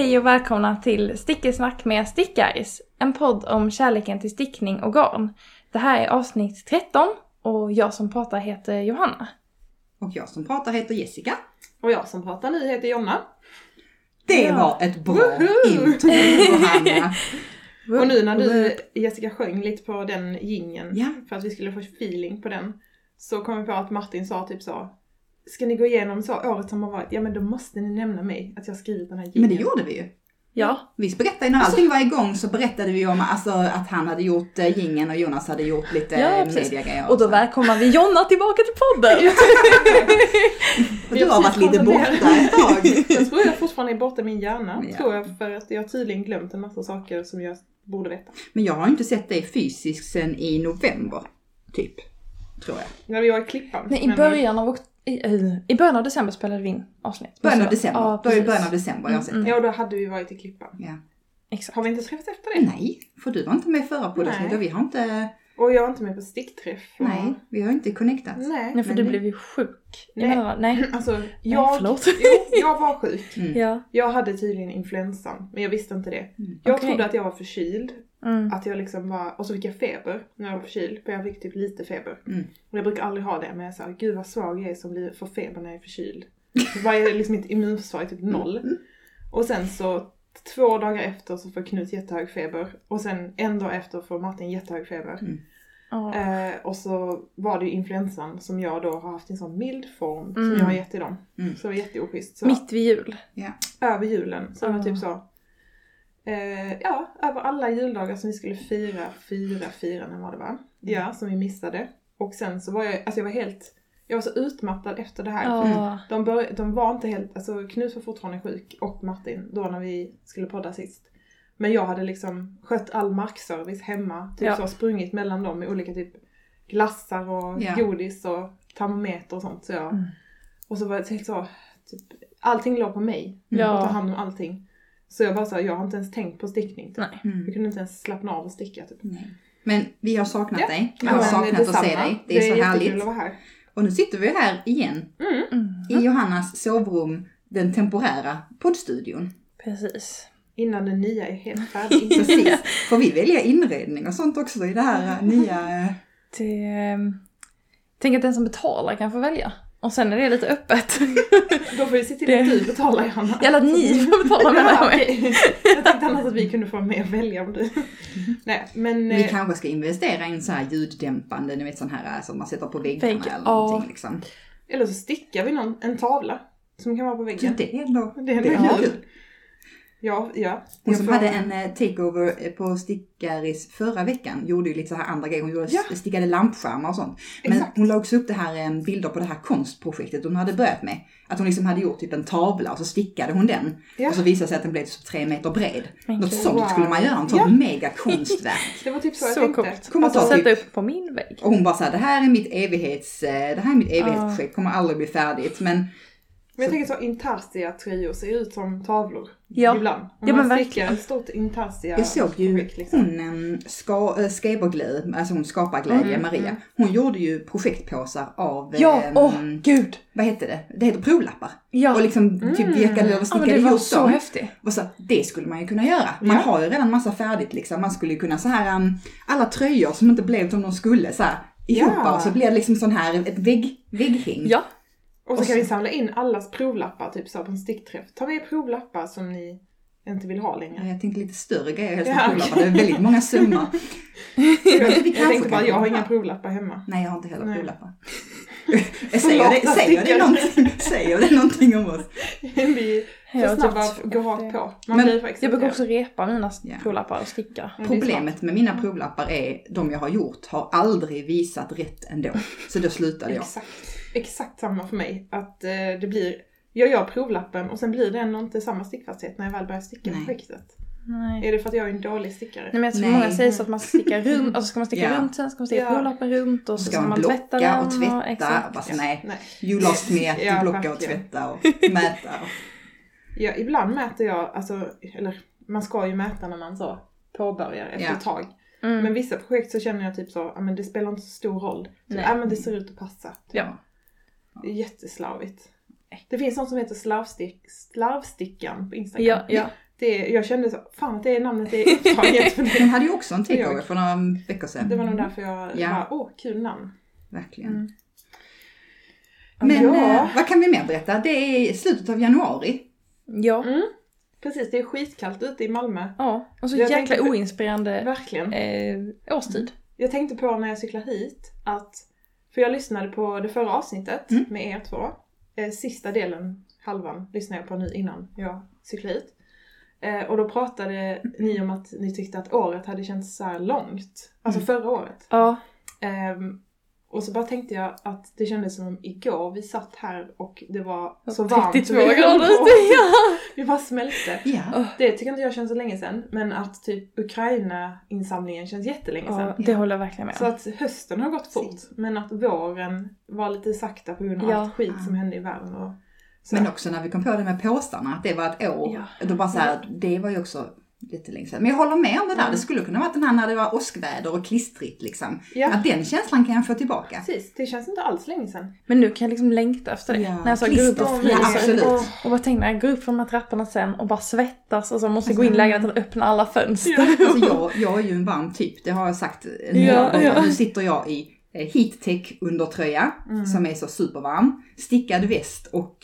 Hej och välkomna till Stickesnack med Stickaris. En podd om kärleken till stickning och garn. Det här är avsnitt 13 och jag som pratar heter Johanna. Och jag som pratar heter Jessica. Och jag som pratar nu heter Jonna. Det Ja. var ett bra Woho! intro Johanna. Och nu när du Jessica sjöng lite på den gingen Ja. för att vi skulle få feeling på den. Så kom jag på att Martin sa typ så. Ska ni gå igenom så året som har varit? Ja men då måste ni nämna mig att jag skrivit den här gingen. Men det gjorde vi ju. Ja, Vi berättade när allting var igång så berättade vi om alltså, att han hade gjort uh, gingen och Jonas hade gjort lite Ja, ja, precis. mediagrejer. och då välkomnar vi Jonna tillbaka till podden! Och du har varit lite borta ett tag. jag tror jag fortfarande är borta i min hjärna. Ja. Tror jag för att jag har tydligen glömt en massa saker som jag borde veta. Men jag har inte sett dig fysiskt sen i november. Typ. Tror jag. När vi var i Klippan. Nej, i början av, okt- i, eh, i början av december spelade vi in avsnitt. Början av december. Ja, Början, precis. början av december jag har sett Mm, det. Ja, då hade vi varit i Klippan. Ja. Exakt. Har vi inte träffats efter det? Nej, för du var inte med förra poddavsnittet Nej. och vi har inte... Och jag var inte med på stickträff. och- Nej, vi har inte connectat. Nej. Nej, för du det- blev ju sjuk. Nej. Nej. Nej. Alltså, jag, förlåt. jo, jag var sjuk. Mm. Ja. Jag hade tydligen influensan, men jag visste inte det. Jag Okej. trodde att jag var förkyld. Mm. Att jag liksom var, och så fick jag feber när jag var förkyld. För jag fick typ lite feber. Mm. Och jag brukar aldrig ha det, men jag sa gud vad svag jag är som blir, får feber när jag är förkyld. Var jag liksom mitt immunförsvar är typ noll. Och sen så två dagar efter så får Knut jättehög feber. Och sen en dag efter får Martin jättehög feber. Ja. Eh, och så var det ju influensan som jag då har haft i en sån mild form som Mm. jag har gett till dem. Mm. Så det var jätteoschysst. Så Mitt vid jul. över julen. Så det var typ så. Eh, ja, över alla juldagar som vi skulle fira, fira, fira, när var det va? Ja, som vi missade. Och sen så var jag, alltså jag var helt, jag var så utmattad efter det här. Ja. De, bör, de var inte helt, alltså Knut var fortfarande sjuk och Martin då när vi skulle podda sist. Men jag hade liksom skött all markservice hemma. Typ Ja. så sprungit mellan dem med olika typ glassar och Ja. godis och termometer och sånt. Så jag, Mm. Och så var jag helt så, typ, allting låg på mig. Ja. Att ta hand om allting. Så jag bara så här, jag har inte ens tänkt på stickning. Typ. Nej. Mm. Jag kunde inte ens slappna av och sticka typ. Nej. Men vi har saknat Ja. dig. Vi Ja, har men saknat att se dig. Det är, så jättekul härligt. att vara här. Och nu sitter vi här igen Mm. Mm. i Johannas sovrum, den temporära poddstudion. Precis. Innan den nya är helt färdig. Precis. Får vi välja inredning och sånt också i det här nya... äh, Det, ehm, tänk att den som betalar kan få välja. Och sen är det lite öppet. Då får vi se till Det- att du betalar Johanna. Eller att ni får betala med Ja, mig. okej. Jag tänkte annars att vi kunde få med och välja om du... Nej, men... Vi eh, kanske ska investera i en sån här ljuddämpande, ni vet sån här som man sätter på väggarna Vägg, eller ja. någonting liksom. Eller så stickar vi någon, en tavla. Som kan vara på väggen. det är ändå... Det är ändå det är kul. Ja, ja. Hon Jag som får- hade en eh, takeover eh, på Stickaris förra veckan gjorde ju lite så här andra grejer. Hon gjorde Ja. stickade lampskärmar och sånt. Men Exakt. hon la också upp det här eh, bilder på det här konstprojektet hon hade börjat med. Att hon liksom hade gjort typ en tavla och så stickade hon den. Ja. Och så visade det sig att den blev typ tre meter bred. Men Något sånt Wow. skulle man göra, sånt Ja. mega konstverk. Det var typ så, jag Så tänkte. coolt. Kommer Alltså ta sätta typ- upp på min vägg. Och hon bara såhär, det här är mitt evighets, det här är mitt evighetsprojekt, kommer aldrig bli färdigt. Men Men jag tänker så intarsia-tröjor ser ut som tavlor. Ja. Ibland. Om Ja, men man stickar verkligen. ett stort intarsia Jag såg ju projekt, liksom. hon en ska, äh, skaberglädje, alltså hon skaparglädje, Mm, Maria. mm. Hon gjorde ju projektpåsar av, Ja, ehm, åh gud! vad heter det? Det heter provlappar. Ja. Och liksom typ Mm. virkade och ja men stickade det var ihop så dem. häftigt. Och så, det skulle man ju kunna göra. Man Ja. har ju redan massa färdigt liksom. Man skulle ju kunna så här, um, alla tröjor som inte blev som de skulle så här ihop Ja. och så blir det liksom sån här, ett vägg, vägghäng. Ja. Och så Och kan vi samla in allas provlappar, typ så på en stickträff. Ta med provlappar som ni inte vill ha längre. Jag tänkte lite större grejer helst Ja, provlappar. Det är väldigt många summor. Jag, tänkte bara, jag har inga provlappar hemma. Nej, jag har inte heller Nej. provlappar. säger, det, säger, det någonting, säger det någonting om oss? vi Jag får har snabbt typ- bara gå rakt på. Man Men blir Jag brukar också repa mina Ja. provlappar och sticka. Är Problemet med mina provlappar är, de jag har gjort har aldrig visat rätt ändå. Så då slutade jag. Exakt, exakt samma för mig. Att eh, det blir, jag gör provlappen och sen blir det ändå inte samma stickfasthet när jag väl börjar sticka Nej. projektet. Nej. Är det för att jag är en dålig stickare? Nej men jag tror Nej. många säger så att man ska sticka runt, och så ska man sticka Ja. runt sen, ska man sticka Ja. provlappen runt och så Ska ska man man tvätta den. och tvätta? exakt. Bara så, nej. Nej. You lost me at Ja, blocka och tvätta och mäta. Och, Ja, ibland mäter jag, alltså, eller man ska ju mäta när man så påbörjar efter Ja. ett tag. Mm. Men vissa projekt så känner jag typ så, ja men det spelar inte så stor roll. Så, Nej. ja men det ser ut att passa. Ja. Det är jätteslarvigt. Det finns något som heter slarvstick, slarvstickan på Instagram. Ja, ja. Det, jag kände så, fan att det är namnet är upptaget för De det. hade ju också en takeover för några veckor sedan. Det var nog därför jag Ja. bara, åh kul namn. Verkligen. Mm. Men ja, eh, vad kan vi mer berätta? Det är slutet av januari. Ja. mm. precis det är skitkallt ute i Malmö. Ja. Och så Jag jäkla tänkte på- oinspirerande Verkligen. eh, årstid. Jag tänkte på när jag cyklade hit att, för jag lyssnade på det förra avsnittet Mm. med er två. Eh, sista delen, halvan, lyssnade jag på nu innan jag cyklade hit. Eh, och då pratade ni om att ni tyckte att året hade känts så långt. Alltså Mm. förra året. Ja. Ehm, och så bara tänkte jag att det kändes som igår vi satt här och det var så 32 varmt. och vi höll grader på- ute. Ja. Vi bara smälte. Ja. Det tycker inte jag känns så länge sedan. Men att typ Ukraina-insamlingen känns jättelänge sedan. ja, det håller jag verkligen med Så om. att hösten har gått fort, men att våren var lite sakta på grund av allt skit som hände i världen. Och så. Men också när vi kom på det med påsarna, att det var ett år. Ja. Då bara så här, det var ju också lite länge sedan. Men jag håller med om det där. Mm. Det skulle kunna vara den här när det var åskväder och klistrigt liksom. Ja. Att den känslan kan jag få tillbaka. Precis, det känns inte alls länge sedan. Men nu kan jag liksom längta efter det. Ja, När jag så går upp och Ja, fryser. absolut. Och, och bara tänker när jag går upp från de här trapporna sen och bara svettas och så måste jag gå in i lägenheten och öppna alla fönster. Alltså jag, jag är ju en varm typ, det har jag sagt en Ja, gång. ja. Nu sitter jag i eh, heattech undertröja Mm. som är så supervarm, stickad väst Och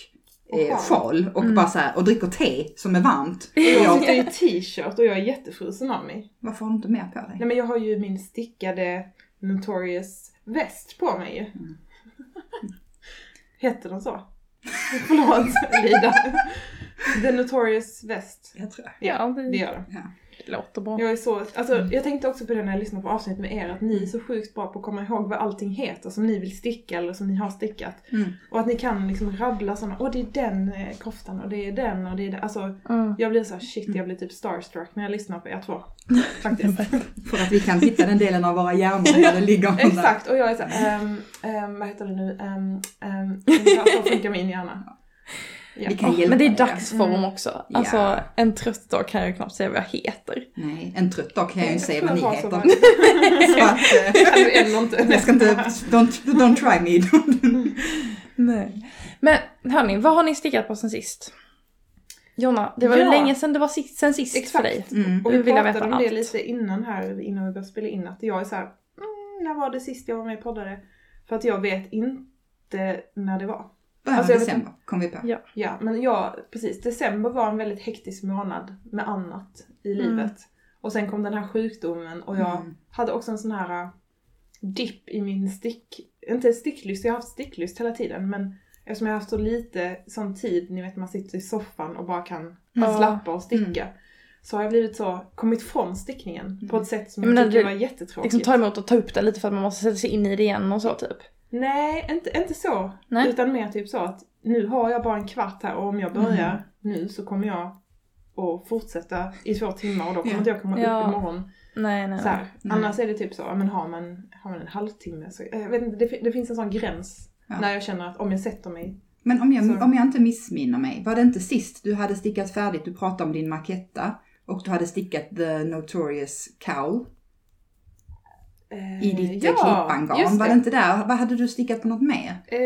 eh, sjal. och bara så här, och dricker te som är varmt. Och Jag sitter i t-shirt och jag är jättefrusen av mig. varför har du inte mer på dig? Nej men jag har ju min stickade Notorious väst på mig ju. Mm. Heter den så? Förlåt, Lida. The Notorious väst. Jag tror jag. Ja, Det det, gör den. Ja. Det låter bra. Jag är så, alltså jag tänkte också på det när jag lyssnade på avsnitt med er, att ni är så sjukt bra på att komma ihåg vad allting heter som ni vill sticka eller som ni har stickat. Mm. Och att ni kan liksom rabbla sådana, åh det är den eh, koftan och det är den och det är den. Alltså Mm. jag blir så här, shit jag blir typ starstruck när jag lyssnar på er två. Faktiskt. För att vi kan hitta den delen av våra hjärnor där det ligger. där. Exakt, och jag är såhär, um, um, vad heter det nu, um, um, så funkar min hjärna. Ja. Vi kan hjälpa men det är dagsform Mm. också. Ja. Alltså en trött dag kan jag ju knappt säga vad jag heter. Nej, en trött dag kan jag ju inte säga vad ni heter. så Så att, eh, inte. jag ska inte, don't, don't try me. Nej. Men hörni, vad har ni stickat på sen sist? Jonna, det var ju Ja. länge sedan det var sist, sen sist Exakt. för dig. Mm. Och vi vill jag pratade veta om det allt. lite innan här, innan vi började spela in, att jag är såhär, mm, när var det sist jag var med och poddade? För att jag vet inte när det var. Början Alltså, av jag vet december kom vi på. Ja. Ja, men jag, precis, december var en väldigt hektisk månad med annat i Mm. livet. Och sen kom den här sjukdomen och jag Mm. hade också en sån här uh, dipp i min stick, inte sticklust, jag har haft sticklust hela tiden men eftersom jag har haft så lite sån tid, ni vet man sitter i soffan och bara kan Ja. slappa och sticka. Mm. Så har jag blivit så, kommit från stickningen på ett sätt som Jag jag, du- var jättetråkigt. Liksom ta emot och ta upp det lite för att man måste sätta sig in i det igen och så typ. Nej, inte, inte så. Nej. Utan mer typ så att nu har jag bara en kvart här och om jag börjar Mm. nu så kommer jag att fortsätta i två timmar och då kommer Ja. inte jag komma Ja. upp imorgon. Nej, nej, Så här. Nej. Annars är det typ så, men har man, har man en halvtimme så, jag vet inte, det, det finns en sån gräns Ja. när jag känner att om jag sätter mig, Men om jag, Så. om jag inte missminner mig, var det inte sist du hade stickat färdigt, du pratade om din maketta och du hade stickat the notorious cowl eh, i ditt ja, ja, klippangarn? Var det inte där? Vad hade du stickat på något mer? Eh,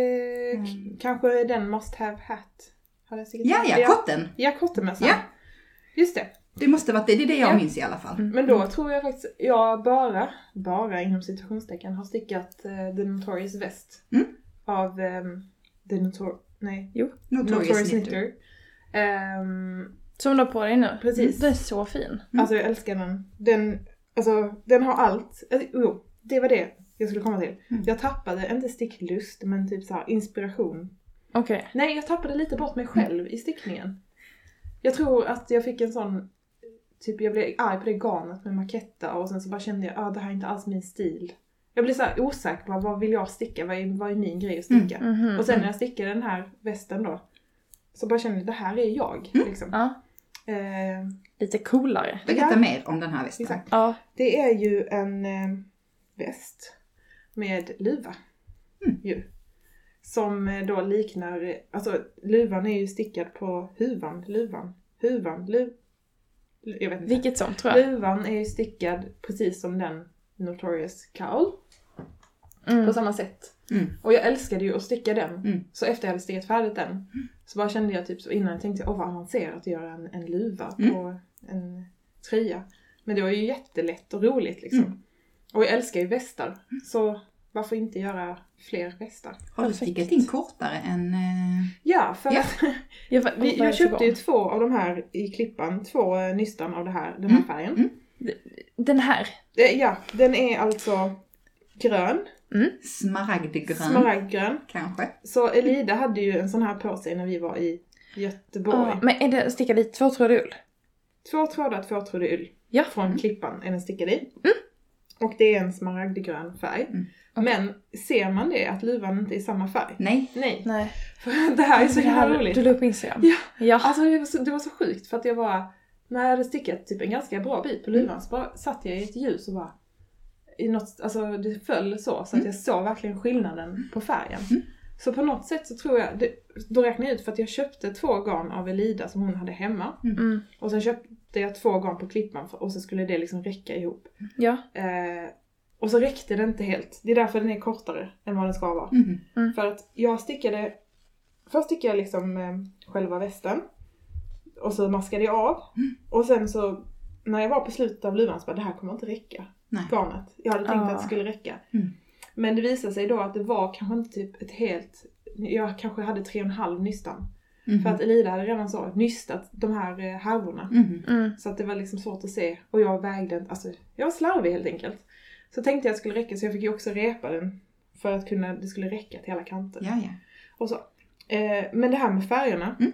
Mm. Kanske den must have hat. Har jag Ja, ja, kotten. Ja, kottemössan. Ja. Just det. Det måste varit det, det är det jag Ja. minns i alla fall. Mm. Men då tror jag faktiskt, jag bara, bara inom citationstecken har stickat uh, The Notorious Vest. Mm. Av um, The Notor... Nej. Notorious, Notorious knitter. Knitter. Ehm, Som du har på dig nu. Precis. Den är så fin. Mm. Alltså jag älskar den. Den, alltså, den har allt. Eh, Jo, det var det jag skulle komma till. Mm. Jag tappade, inte sticklust, men typ så här inspiration. Okej. Nej, jag tappade lite bort mig själv i stickningen. Jag tror att jag fick en sån, typ jag blev arg på det garnet med maketta och sen så bara kände jag att ah, det här är inte alls min stil. Jag blev så osäker på vad vill jag sticka, vad är, vad är min grej att sticka? Mhm. Och sen när jag stickade den här västen då, så bara kände jag det här är jag. Mm. Liksom. Ja, Eh, lite coolare. Berätta Ja. mer om den här västen. exakt. Ja. Det är ju en eh, väst med luva. Mm. Ju. Som eh, då liknar, alltså luvan är ju stickad på huvan, luvan, huvan, luv... Jag vet inte. Vilket som tror jag. Luvan är ju stickad precis som den Notorious Cowl. Mm. på samma sätt. Mm. Och jag älskade ju att sticka den. Mm. Så efter jag hade stickat färdigt den så bara kände jag typ så innan jag tänkte åh vad avancerat att göra en, en luva Mm. på en tröja. Men det var ju jättelätt och roligt liksom. Mm. Och jag älskar ju västar. Så varför inte göra fler västar? Har du stickat in kortare än... eh, Ja, för Ja. att Jag, vi, jag köpte ju två av de här i klippan. Två eh, nystan av det här, den här Mm. färgen. Mm. Den här. Eh, Ja, den är alltså grön. Smaragdgrön Smaragdgrön. kanske? Så Elida hade ju en sån här på sig när vi var i Göteborg. Ja, men är det stickad i tvåtrådig ull? Två trådar, tvåtrådig ull. Ja. Från klippan är den stickad i. Och det är en smaragdgrön färg. Mm. Men ser man det, att luvan inte är samma färg? Nej. Nej. Nej. För det här är så här- roligt. Du la upp Instagram? Ja. Ja. Alltså det var, så, det var så sjukt för att jag bara, när jag hade stickat typ en ganska bra bit på luvan så bara satt jag i ett ljus och bara, i något, alltså det föll så, så att jag såg verkligen skillnaden på färgen. Mm. Så på något sätt så tror jag, det, då räknade jag ut för att jag köpte två garn av Elida som hon hade hemma. Mm. Och sen köpte jag två garn på klippan för, och så skulle det liksom räcka ihop. Ja. Eh, och så räckte det inte helt. Det är därför den är kortare än vad den ska vara. Mhm. För att jag stickade, först stickade jag liksom eh, själva västen. Och så maskade jag av. Mm. Och sen så, när jag var på slutet av luvan så bara, det här kommer inte räcka. Nej. Garnet. Jag hade tänkt Ah. att det skulle räcka. Mm. Men det visade sig då att det var kanske inte typ ett helt, jag kanske hade tre och en halv nystan. Mhm. För att Elida hade redan så nystat de här eh, härvorna. Mhm. Mm. Så att det var liksom svårt att se. Och jag vägde inte, alltså jag var slarvig helt enkelt. Så tänkte jag att det skulle räcka så jag fick ju också repa den. För att kunna, det skulle räcka till alla kanter. Ja, ja. Och så. Eh, men det här med färgerna. Mm.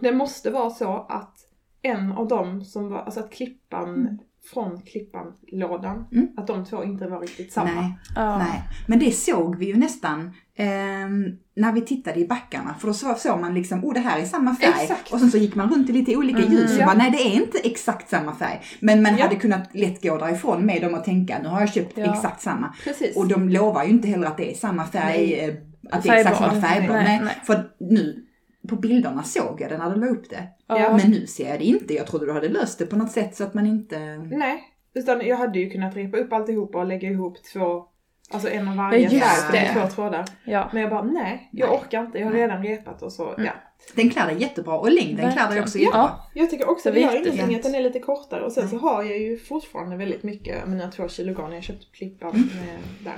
Det måste vara så att en av dem som var, alltså att klippan från klippan-lådan, Mm. att de två inte var riktigt samma. Nej, Ja. nej. Men det såg vi ju nästan ehm, när vi tittade i backarna. För då så- såg man liksom, oh det här är samma färg. Exakt. Och sen så gick man runt i lite olika Mhm. ljus och Ja. bara, nej det är inte exakt samma färg. Men man Ja. hade kunnat lätt gå därifrån med dem och tänka, nu har jag köpt Ja. exakt samma. Precis. Och de lovar ju inte heller att det är samma färg, Nej. eh, att det är exakt samma. Nej, Nej, nej. För nu, på bilderna såg jag det när du la upp det. Ja. Men nu ser jag det inte. Jag trodde du hade löst det på något sätt så att man inte... Nej, utan jag hade ju kunnat repa upp alltihopa och lägga ihop två, alltså en av varje Ja, färg med två trådar. Ja. Men jag bara, nej, jag Nej. orkar inte, jag har Nej. redan repat och så, Mm. ja. Den klär dig jättebra och längden klär dig också jättebra. Jag tycker också Det gör ingenting att den är lite kortare och sen så har jag ju fortfarande väldigt mycket, mina två kilo garn jag köpt på klippan Mm. där.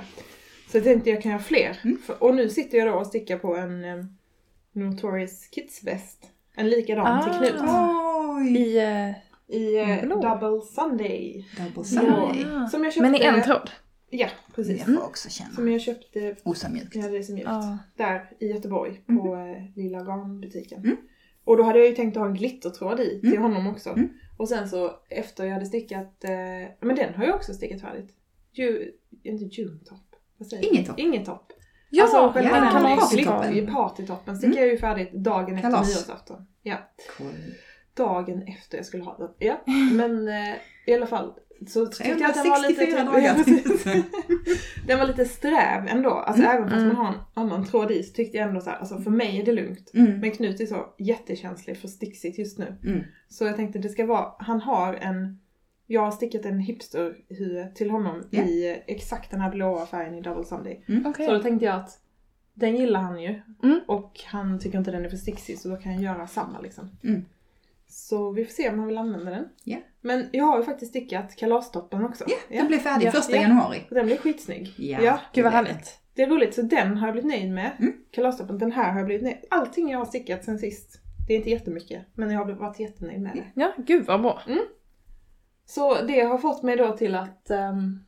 Så jag tänkte jag kan göra fler. Mm. Och nu sitter jag då och stickar på en Notorious Kids väst. En likadan till Ah. Knut. Oj! I... eh, I Blå. Double Sunday. Double Ja. Sunday. ja. Som jag köpte. Men i en tråd? Ja, precis. Det får jag också känna. Som jag köpte, Osamjukt. jag hade det som mjukt. Ja. Där i Göteborg på eh, Lilla Garnbutiken. Mm. Och då hade jag ju tänkt att ha en glittertråd i till Mm. honom också. Mm. Och sen så efter jag hade stickat, eh, men den har jag också stickat färdigt. Ju, inte Junetop. Vad säger jag? Inget topp. Inget topp. Ja, alltså själva ja, den partytoppen. partytoppen stickade jag ju färdigt dagen efter Kalas. nyårsafton. Ja, Cool. dagen efter jag skulle ha den. Ja, men eh, i alla fall så tyckte jag att den var lite... 364 dagar. den var lite sträv ändå. Alltså Mm. även fast Mm. man har en annan tråd i så tyckte jag ändå så här, alltså för mig är det lugnt. Mm. Men Knut är så jättekänslig för sticksigt just nu. Mm. Så jag tänkte det ska vara, han har en, jag har stickat en hipsterhue till honom Ja. i exakt den här blåa färgen i Double Sunday. Okej. Så då tänkte jag att den gillar han ju. Mm. Och han tycker inte den är för sticksig så då kan jag göra samma liksom. Mm. Så vi får se om han vill använda den. Ja. Men jag har ju faktiskt stickat kalastoppen också. Ja, den blev färdig Ja. första Ja. januari. Och Den blir skitsnygg. Ja. Gud vad härligt. Det är roligt, så den har jag blivit nöjd med. Mm. Kalastoppen, den här har jag blivit nöjd Allting jag har stickat sen sist. Det är inte jättemycket, men jag har varit jättenöjd med det. Ja, gud vad bra. Så det har fått mig då till att, ehm,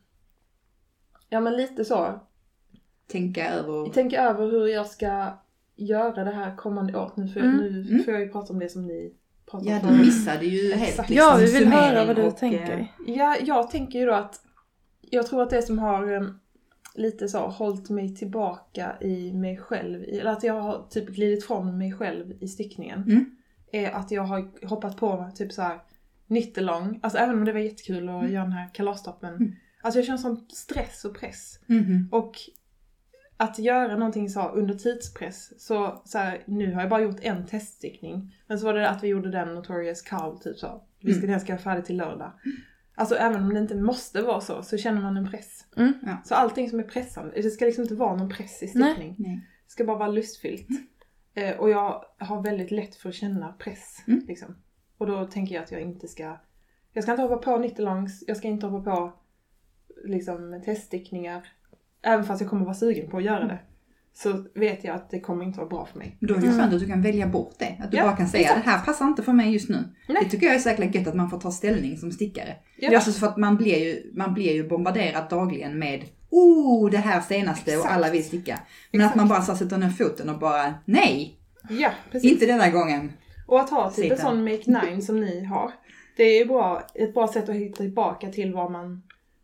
ja men lite så, Tänka över... tänka över hur jag ska göra det här kommande året. Nu får, Mm. nu Mm. får jag ju prata om det som ni pratar Ja, om. du missade ju helt Exakt. liksom Ja, vi vill höra vad du och, tänker. eh, Ja, jag tänker ju då att jag tror att det som har em, lite så hållit mig tillbaka i mig själv, eller att jag har typ glidit från mig själv i stickningen, Mm. är att jag har hoppat på typ så här nittelång, alltså även om det var jättekul att göra den här kalastoppen. Mm. Alltså jag känner sån stress och press. mhm. Och att göra någonting så under tidspress, så, så här, nu har jag bara gjort en teststickning. Men så var det att vi gjorde den Notorious Cow typ så. Vi ska, Mm. den ska vara färdig till lördag. Alltså även om det inte måste vara så, så känner man en press. Mm. Ja. Så allting som är pressande, det ska liksom inte vara någon press i Nej. stickning. Nej. Det ska bara vara lustfyllt. Eh, och jag har väldigt lätt för att känna press. Mm. Liksom. Och då tänker jag att jag inte ska... Jag ska inte hoppa på nittelångs, jag ska inte hoppa på liksom, teststickningar. Även fast jag kommer vara sugen på att göra det. Så vet jag att det kommer inte vara bra för mig. Då är det Mm. skönt att du kan välja bort det. Att du Ja, bara kan säga exakt. det här passar inte för mig just nu. Nej. Det tycker jag är jäkla gött att man får ta ställning som stickare. Ja. Alltså för att man blir ju, man blir ju bombarderad dagligen med Oh, det här senaste och Exakt. alla vill sticka. Men Exakt. att man bara så sätter ner foten och bara Nej, Ja, precis. inte denna gången. Och att ha typ Sitta. en sån make nine som ni har. Det är ju bra, ett bra sätt att hitta tillbaka till vad man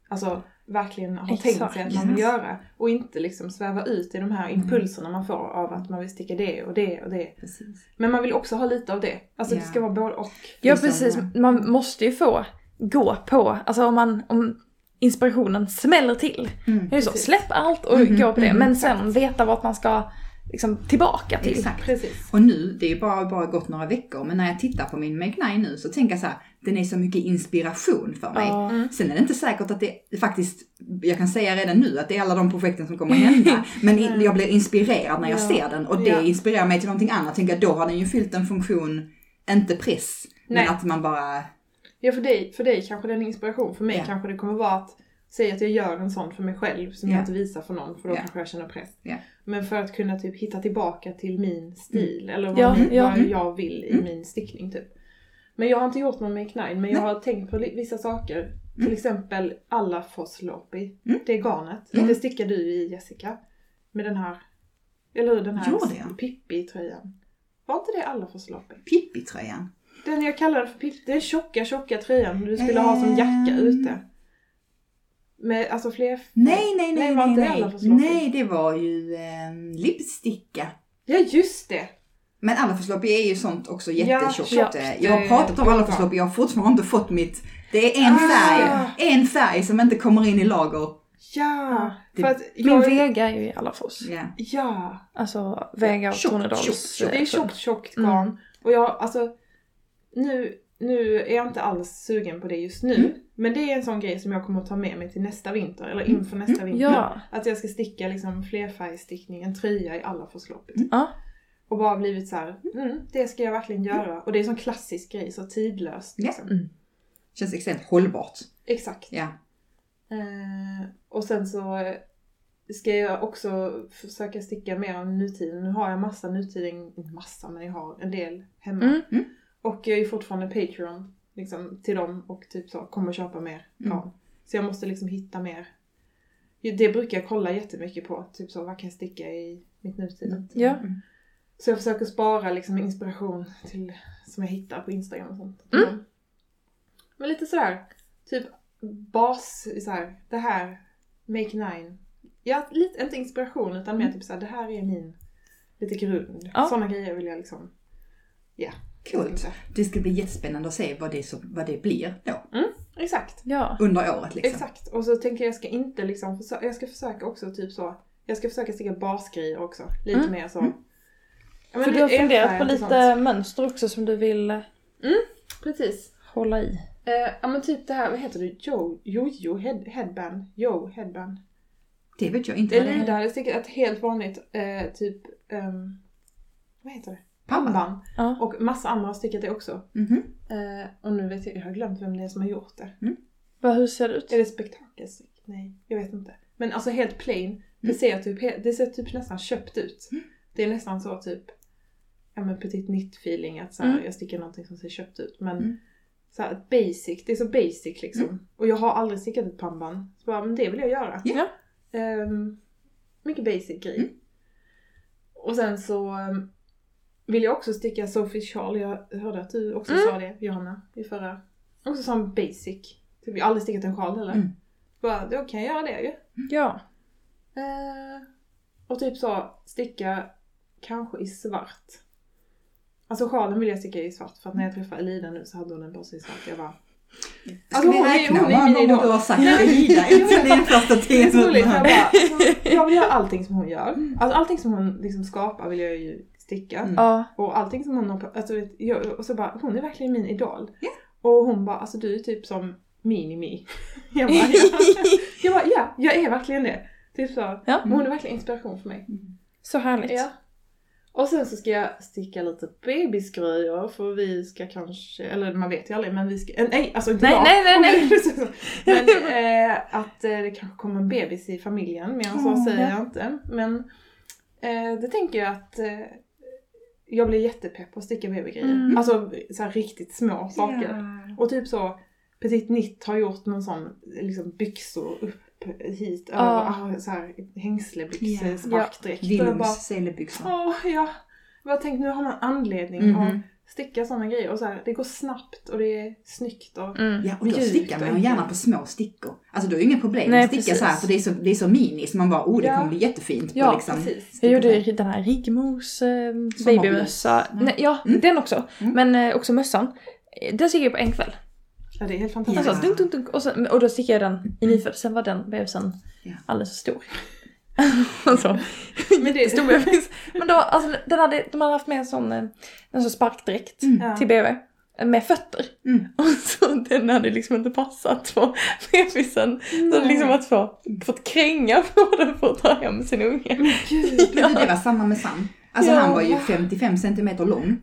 alltså, verkligen har tänkt Exakt. sig att man vill göra. Och inte liksom sväva ut i de här impulserna man får av att man vill sticka det och det och det. Precis. Men man vill också ha lite av det. Alltså Ja. det ska vara både och. Ja Liksom, precis, man måste ju få gå på, alltså om man, om inspirationen smäller till. Mm. Det är så, släpp allt och Mhm, gå på det. mhm, men sen veta vart man ska liksom tillbaka till. Exakt. Precis. Och nu, det är bara, bara gått några veckor, men när jag tittar på min Make Nine nu så tänker jag så här, den är så mycket inspiration för mig. Mm. Sen är det inte säkert att det faktiskt, jag kan säga redan nu att det är alla de projekten som kommer att hända. Men i- jag blir inspirerad när jag Ja. ser den och det Ja. inspirerar mig till någonting annat. Tänker då har den ju fyllt en funktion, inte press. Nej. Men att man bara, Ja för dig, för dig kanske det är en inspiration. För mig Ja. kanske det kommer vara att säga att jag gör en sån för mig själv som Ja. jag inte visar för någon för då Ja. kanske jag känner press. Ja. Men för att kunna typ hitta tillbaka till min stil eller vad, Ja, min, ja. vad Mm. jag vill i Mm. min stickning typ. Men jag har inte gjort någon make nine men jag har tänkt på vissa saker. Till exempel alla Foslopi. Mm. Det garnet. Mm. Det stickar du i Jessica. Med den här, eller hur? Den här? Pippi-tröjan. Var inte det alla Foslopi? Pippi-tröjan. Den jag kallar för Pippi, den tjocka tjocka tröjan du skulle ha som jacka Ehm. ute. Med alltså fler... Nej, nej, nej, nej, nej. förslag? Nej, det var ju eh, lipsticka. Ja just det! Men alla förslag är ju sånt också Ja, jättetjockt. tjockt, jag har eh, pratat om alla förslag, jag har fortfarande inte fått mitt. Det är en Ah. färg, en färg som inte kommer in i lager. Ja! Det- För att Min jag, Vega är ju i Alafors. Ja. Ja! Alltså Vega och Tornedals. eh, Det är tjockt tjockt Mm. garn. Och jag alltså... Nu, nu är jag inte alls sugen på det just nu. Mm. Men det är en sån grej som jag kommer att ta med mig till nästa vinter. Eller inför nästa vinter. Ja. Att jag ska sticka liksom flerfärgstickning, en tröja i alla förslag. Ja. Och bara blivit så här, mm, det ska jag verkligen göra. Och det är en sån klassisk grej, så tidlöst. Ja. Liksom. Mm. Känns extremt hållbart. Exakt. Ja. Eh, och sen så ska jag också försöka sticka mer av nutiden. Nu har jag massa nutiden, inte massa men jag har en del hemma. Mm. Mm. Och jag är ju fortfarande Patreon liksom, till dem och typ så kommer köpa mer Mm. garn. Så jag måste liksom hitta mer. Det brukar jag kolla jättemycket på. Typ så, vad kan jag sticka i mitt nutid? Ja. Mm. Så jag försöker spara liksom inspiration till, som jag hittar på Instagram och sånt. Mm. Men lite sådär, typ bas, så här, det här, make nine. Ja, lite, inte inspiration utan mer typ såhär, det här är min, lite grund. Ja. Sådana grejer vill jag liksom, ja. Coolt. Det ska bli jättespännande att se vad det, så, vad det blir då. Exakt. Ja. Under året liksom. Exakt. Och så tänker jag, jag ska inte liksom, jag ska försöka också typ så, jag ska försöka sticka basgrejer också. Lite Mm. mer så. Mm. Ja, men För du har funderat på lite sånt. mönster också som du vill eh, Precis. hålla i. Eh, ja men typ det här, vad heter det? Jo, jojo, head, headband. Jo, headband. Det vet jag inte Elida är. hade stickat ett helt vanligt eh, typ, ehm, vad heter det? Pannband. Ja. Och massa andra har stickat det också. Mhm. Eh, och nu vet jag, jag har glömt vem det är som har gjort det. Vad, hur ser det ut? Är det spektakelstick? Nej, jag vet inte. Men alltså helt plain. Det, Mm. ser typ, det ser typ nästan köpt ut. Mm. Det är nästan så typ, ja men petit nitt feeling att så Mm. jag stickar någonting som ser köpt ut. Men Mm. så här, basic, det är så basic liksom. Och jag har aldrig stickat ett pannband. Så bara, men det vill jag göra. Ja. Ehm, mycket basic grej. Mm. Och sen så ehm, vill jag också sticka Sophie Charles. Jag hörde att du också Mm. sa det, Johanna, i förra. Också som basic. Typ, jag har aldrig stickat en sjal heller. Mm. Bara, då kan jag göra det ju. Ja. Eh, och typ så, sticka kanske i svart. Alltså sjalen vill jag sticka i svart för att när jag träffade Elida nu så hade hon en i svart. Jag bara... Alltså, hon är- hon är min idol. du har sagt Elida efter din första roligt, jag bara, jag vill göra allting som hon gör. Alltså allting som hon liksom skapar vill jag ju sticka. Mm. Och allting som hon har, alltså, jag, och så bara, hon är verkligen min idol. Ja. Och hon bara, alltså du är typ som mini-me. Jag bara, ja. jag bara, ja, jag är verkligen det. Typ så. Ja. Hon är verkligen inspiration för mig. Så härligt. Ja. Och sen så ska jag sticka lite bebisgrejer för vi ska kanske, eller man vet ju aldrig men vi ska, eh, nej alltså inte Nej, jag. nej, nej, nej. men eh, att eh, det kanske kommer en bebis i familjen, mer än så Ja. säger jag inte. Men eh, det tänker jag att eh, jag blir jättepepp på att sticka babygrejer. Mm. Alltså så här riktigt små saker. Ja. Och typ så, Petit Nitt har gjort någon sån liksom byxor upp hit Ja. över, ah, så här hängslebyxor, Ja. sparkdräkt. Och jag bara. Åh, ja. Jag tänkte nu har man anledning Mhm. att sticka sådana grejer. Och så här, det går snabbt och det är snyggt. Och... Mm. Ja, och då stickar man ju gärna på små stickor. Alltså då är det inga problem Nej, att sticka precis. så här för det är så, det är så mini så man bara oh det Ja. kommer bli jättefint. Ja, på liksom, precis. Jag gjorde den här Rigmos eh, babymössa. Mm. Nej, ja, Mm. den också. Mm. Men eh, också mössan. Eh, Den stickade jag på en kväll. Ja, det är helt fantastiskt. Alltså, dunk, dunk, dunk, och, sen, och då stickade jag den i nyfödd. Sen var den bebisen Ja. alldeles för stor. alltså, Men det-. Men då, alltså, den hade, de hade haft med en sån, eh, en sån sparkdräkt Mm. Ja. till BB. Med fötter. Mm. Och så den hade liksom inte passat på bebisen. Så hade liksom att få, fått kränga på den för att ta hem sin unge. Gud, Men det var samma med Sam. Alltså Ja. han var ju 55 centimeter lång.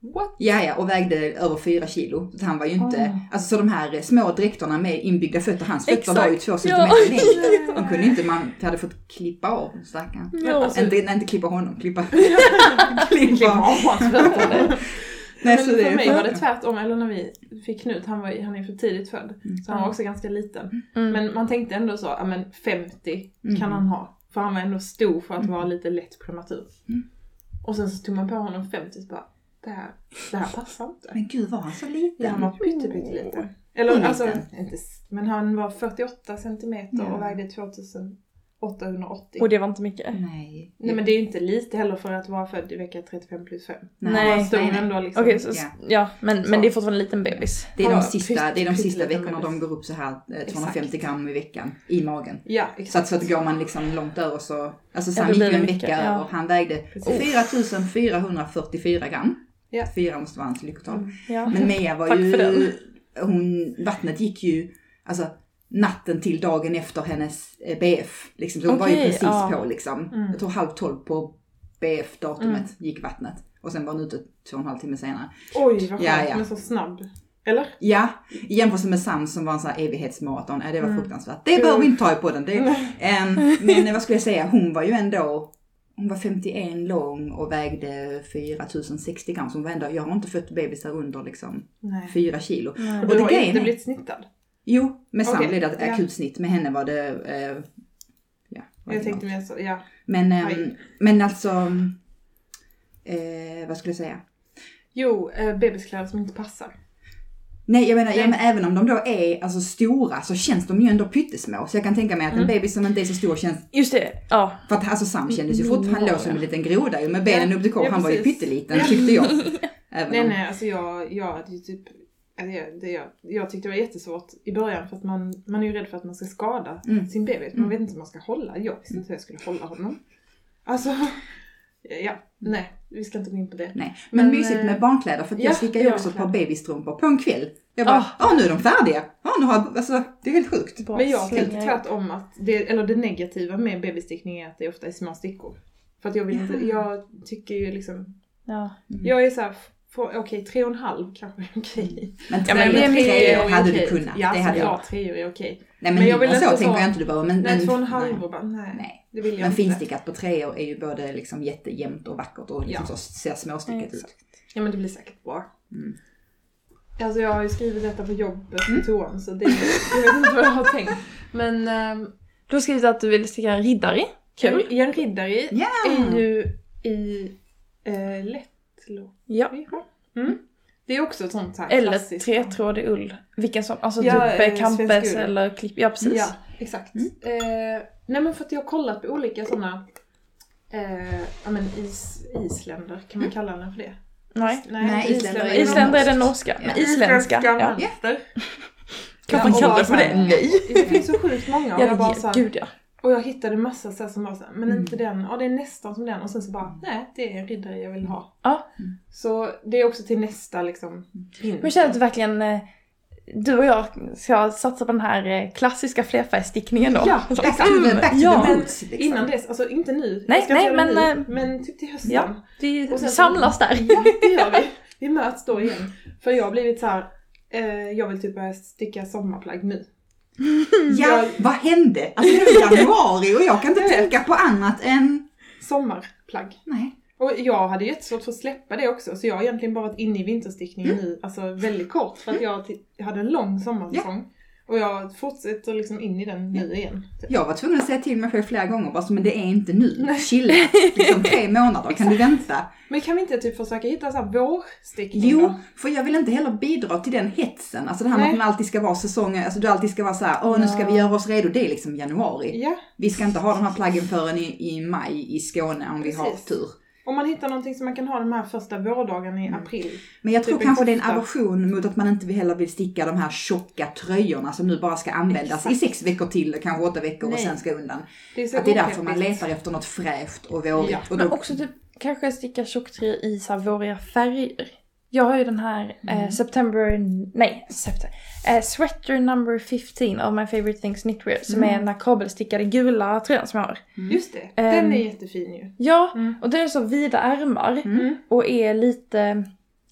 What? Ja, ja, och vägde över 4 kilo. Så han var ju inte, Oh. alltså så de här små dräkterna med inbyggda fötter, hans fötter Exakt. var ju 2 Ja. centimeter längre. De kunde inte, man hade fått klippa av stackaren. Ja, alltså- Inte, nej, inte klippa honom, klippa. Klippa klippa. av hans fötter. Nej, Men så det för är mig var det tvärtom, eller när vi fick Knut, han, var, han är för tidigt född. Så han var också ganska liten. Mm. Men man tänkte ändå så, ja men 50 Mm. kan han ha. För han var ändå stor för att vara lite lätt prematur. Mm. Och sen så tog man på honom 50 så bara, det här, det här passar inte. Men gud var han så liten? Ja, han var pytteliten. Eller alltså, liten? inte, s- men han var 48 centimeter Ja. och vägde 2880. Och det var inte mycket. Nej. Nej men det är ju inte lite heller för att vara född i vecka 35 plus 5. Nej, Han stod nej, nej. ändå liksom. Okej, så, Ja. ja, men, Så. men det är fortfarande en liten bebis. Det är Han de sista, pytt- det är de sista veckorna de går upp så här eh, 250 gram i veckan i magen. Ja, Så exakt. att, så att går man liksom långt över så, alltså Ja, Sam då gick ju en vecka ja. över, han vägde Precis. 4444 gram. Ja. Fyra måste vara hans lyckotal. Mm. Ja. Men Mia var ju, hon, vattnet gick ju, alltså natten till dagen efter hennes eh, BF. Liksom, så hon var ju precis ja. på liksom. Mm. Jag tror halv tolv på BF-datumet Mm. gick vattnet. Och sen var hon ute två och en halv timme senare. Oj vad skönt, Ja, men så snabb. Eller? Ja, i jämförelse med Sam som var en sån här evighetsmaraton. Ja, det var Mm. fruktansvärt. Det behöver vi inte ta i podden. Det, Em, men vad skulle jag säga, hon var ju ändå, hon var 51 lång och vägde 4060 gram. Så hon var ändå, jag har inte fött bebisar under liksom Nej. 4 kilo. Nej. Och du det har inte blivit snittad? Jo, med Sam blev det ett ja. akutsnitt. Med henne var det, eh, ja. vad Jag det tänkte var. mer så, ja. Men, Oj. men alltså, eh, vad skulle jag säga? Jo, eh, bebiskläder som inte passar. Nej jag menar, ja, Nej. men även om de då är alltså, stora så känns de ju ändå pyttesmå. Så jag kan tänka mig att en Mm. bebis som inte är så stor känns Just det, ja. För att alltså Sam kändes ju Mm, fort, han ja, låg som ja. en liten groda ju med benen Ja, upp till kår. ja, han var ju pytteliten tyckte jag. Nej om, nej, alltså jag, jag hade ju typ eller jag- det jag, jag tyckte det var jättesvårt i början för att man, man är ju rädd för att man ska skada Mm. sin bebis. Man Mm. vet inte hur man ska hålla. Jag visste inte hur jag skulle hålla honom. Alltså, ja, nej, vi ska inte gå in på det. Nej, men, Men, mysigt eh, med barnkläder för att jag ja, stickar ju ja, också ett par babystrumpor på en kväll. Jag bara, ja nu är de färdiga. Ja nu har jag, alltså det är helt sjukt. Bra Men jag tänkte tvärtom att det, eller det negativa med babystickning är att det ofta är små stickor. För att jag vill inte, jag tycker ju liksom, Ja. jag är såhär, okej tre och en halv kanske är okej. Men Ja, tre, men det är mycket- tre är år hade okej. du kunnat. Ja, det hade jag. ja tre år är okej. Nej men, Men jag vill så tänker jag inte du behöver. Men, Nej, men, två och en halv nej. och bara, nej. Nej. Det vill jag Men inte. finstickat på tre år är ju både liksom jättejämnt och vackert och liksom Ja. så ser småstickat ut. Ja men det blir säkert bra. Mm. Alltså jag har ju skrivit detta på jobbet Mm. på toan så det, jag vet inte vad jag har tänkt. Men ähm, Du har skrivit att du vill sticka en riddare. Kul. en riddare Ja! är ju i äh, lättlock. Ja. Mm. Det är också ett sånt här Eller klassiskt. tretrådig ull. Vilken som, alltså Ja, typ eh, eh, ull. eller klipp. Ja precis. Ja, exakt. Mm. Eh, nej men för att jag har kollat på olika sådana eh, ja men is, isländer, kan man kalla den för det? Nej. Nej, isländer är ju Isländer är den norska. Ja. Men isländska. Ja. mönster. Kan Ja, man kalla det för det? Nej. Det finns så sjukt många och Ja, jag bara så här, gud ja. Och jag hittade massa så som var så här, men Mm. inte den, ja det är nästan som den och sen så bara, nej det är en riddare jag vill ha. Ja. Mm. Så det är också till nästa liksom Men jag känner att du verkligen eh, du och jag ska satsa på den här eh, klassiska flerfärgstickningen då. Ja, Så, Back to the, back to ja. the roots liksom. Innan dess, alltså inte nu. Nej, nej, men, nu, eh, men typ till hösten. Ja, vi Och sen- samlas där. Ja, det gör vi. Vi möts då igen. För jag har blivit så här. Eh, jag vill typ börja sticka sommarplagg nu. Ja, Jag- vad hände? Alltså det är januari och jag kan inte tänka på annat än... Sommarplagg. Nej. Och jag hade jättesvårt för att släppa det också, så jag har egentligen bara varit inne i vinterstickningen Mm. nu, alltså väldigt kort, för att jag, jag hade en lång sommarsäsong. Och jag fortsätter liksom in i den nu igen. Typ. Jag var tvungen att säga till mig själv flera gånger bara så, men det är inte nu. Chilla. Liksom tre månader, kan du vänta? Men kan vi inte typ försöka hitta så här vårstickning Jo, då? för jag vill inte heller bidra till den hetsen. Alltså det här med Nej. att man alltid ska vara säsong, alltså du alltid ska vara så här, åh nu ska vi göra oss redo. Det är liksom januari. Ja, Vi ska inte ha de här plaggen förrän i, i maj i Skåne om vi har Precis. tur. Om man hittar någonting som man kan ha de här första vårdagarna Mm. i april. Men jag tror Typ kanske det är en aversion mot att man inte heller vill sticka de här tjocka tröjorna som nu bara ska användas i sex veckor till, kanske åtta veckor och Nej. sen ska undan. Det är så Att det är därför man letar efter något fräscht och vårigt. Ja, och Men då, också typ kanske sticka tjocktröjor i så här våriga färger. Jag har ju den här Mm. eh, September, nej, September, eh, Sweater number 15 of my favorite things knitwear som Mm. är den här kabelstickade gula tröjan som jag har. Just det, Ehm, den är jättefin ju. Ja, Mm. och den är så vida ärmar Mm. och är lite,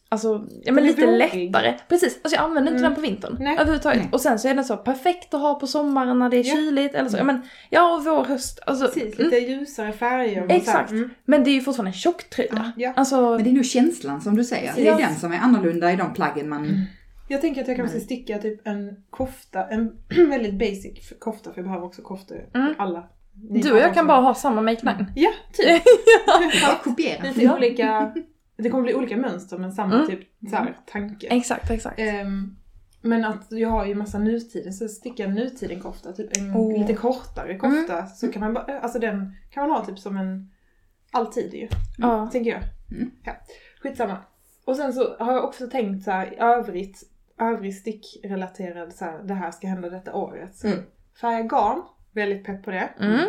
alltså, ja men lite vågig. lättare. Precis, alltså jag använder inte Mm. den på vintern Nej. överhuvudtaget. Nej. Och sen så är den så perfekt att ha på sommaren när det är Ja. kyligt eller så. Ja men, ja och vår, höst, alltså. Precis, mm. lite ljusare färger. Exakt. Mm. Men det är ju fortfarande en tjocktröja. Ja. Alltså, men det är nog känslan som du säger. Det är den som är annorlunda i de plaggen man... Jag tänker att jag kanske ska sticka typ en kofta, en väldigt basic kofta, för jag behöver också koftor Mm. alla. Du och jag kan bara ha samma make nine. Ja, typ. Ja, kopiera. Lite olika, det kommer bli olika mönster men samma Mm. typ så här, tanke. Exakt, exakt. Ehm, men att jag har ju massa nutiden, så sticka en nutiden-kofta, typ en Oh. lite kortare kofta. Så kan man bara, alltså den kan man ha typ som en alltid ju, Ja. tänker jag. Mm. Ja, skitsamma. Och sen så har jag också tänkt så här, övrigt, övrig stickrelaterad så här, det här ska hända detta året. Så Mm. färga garn, väldigt pepp på det. Mm.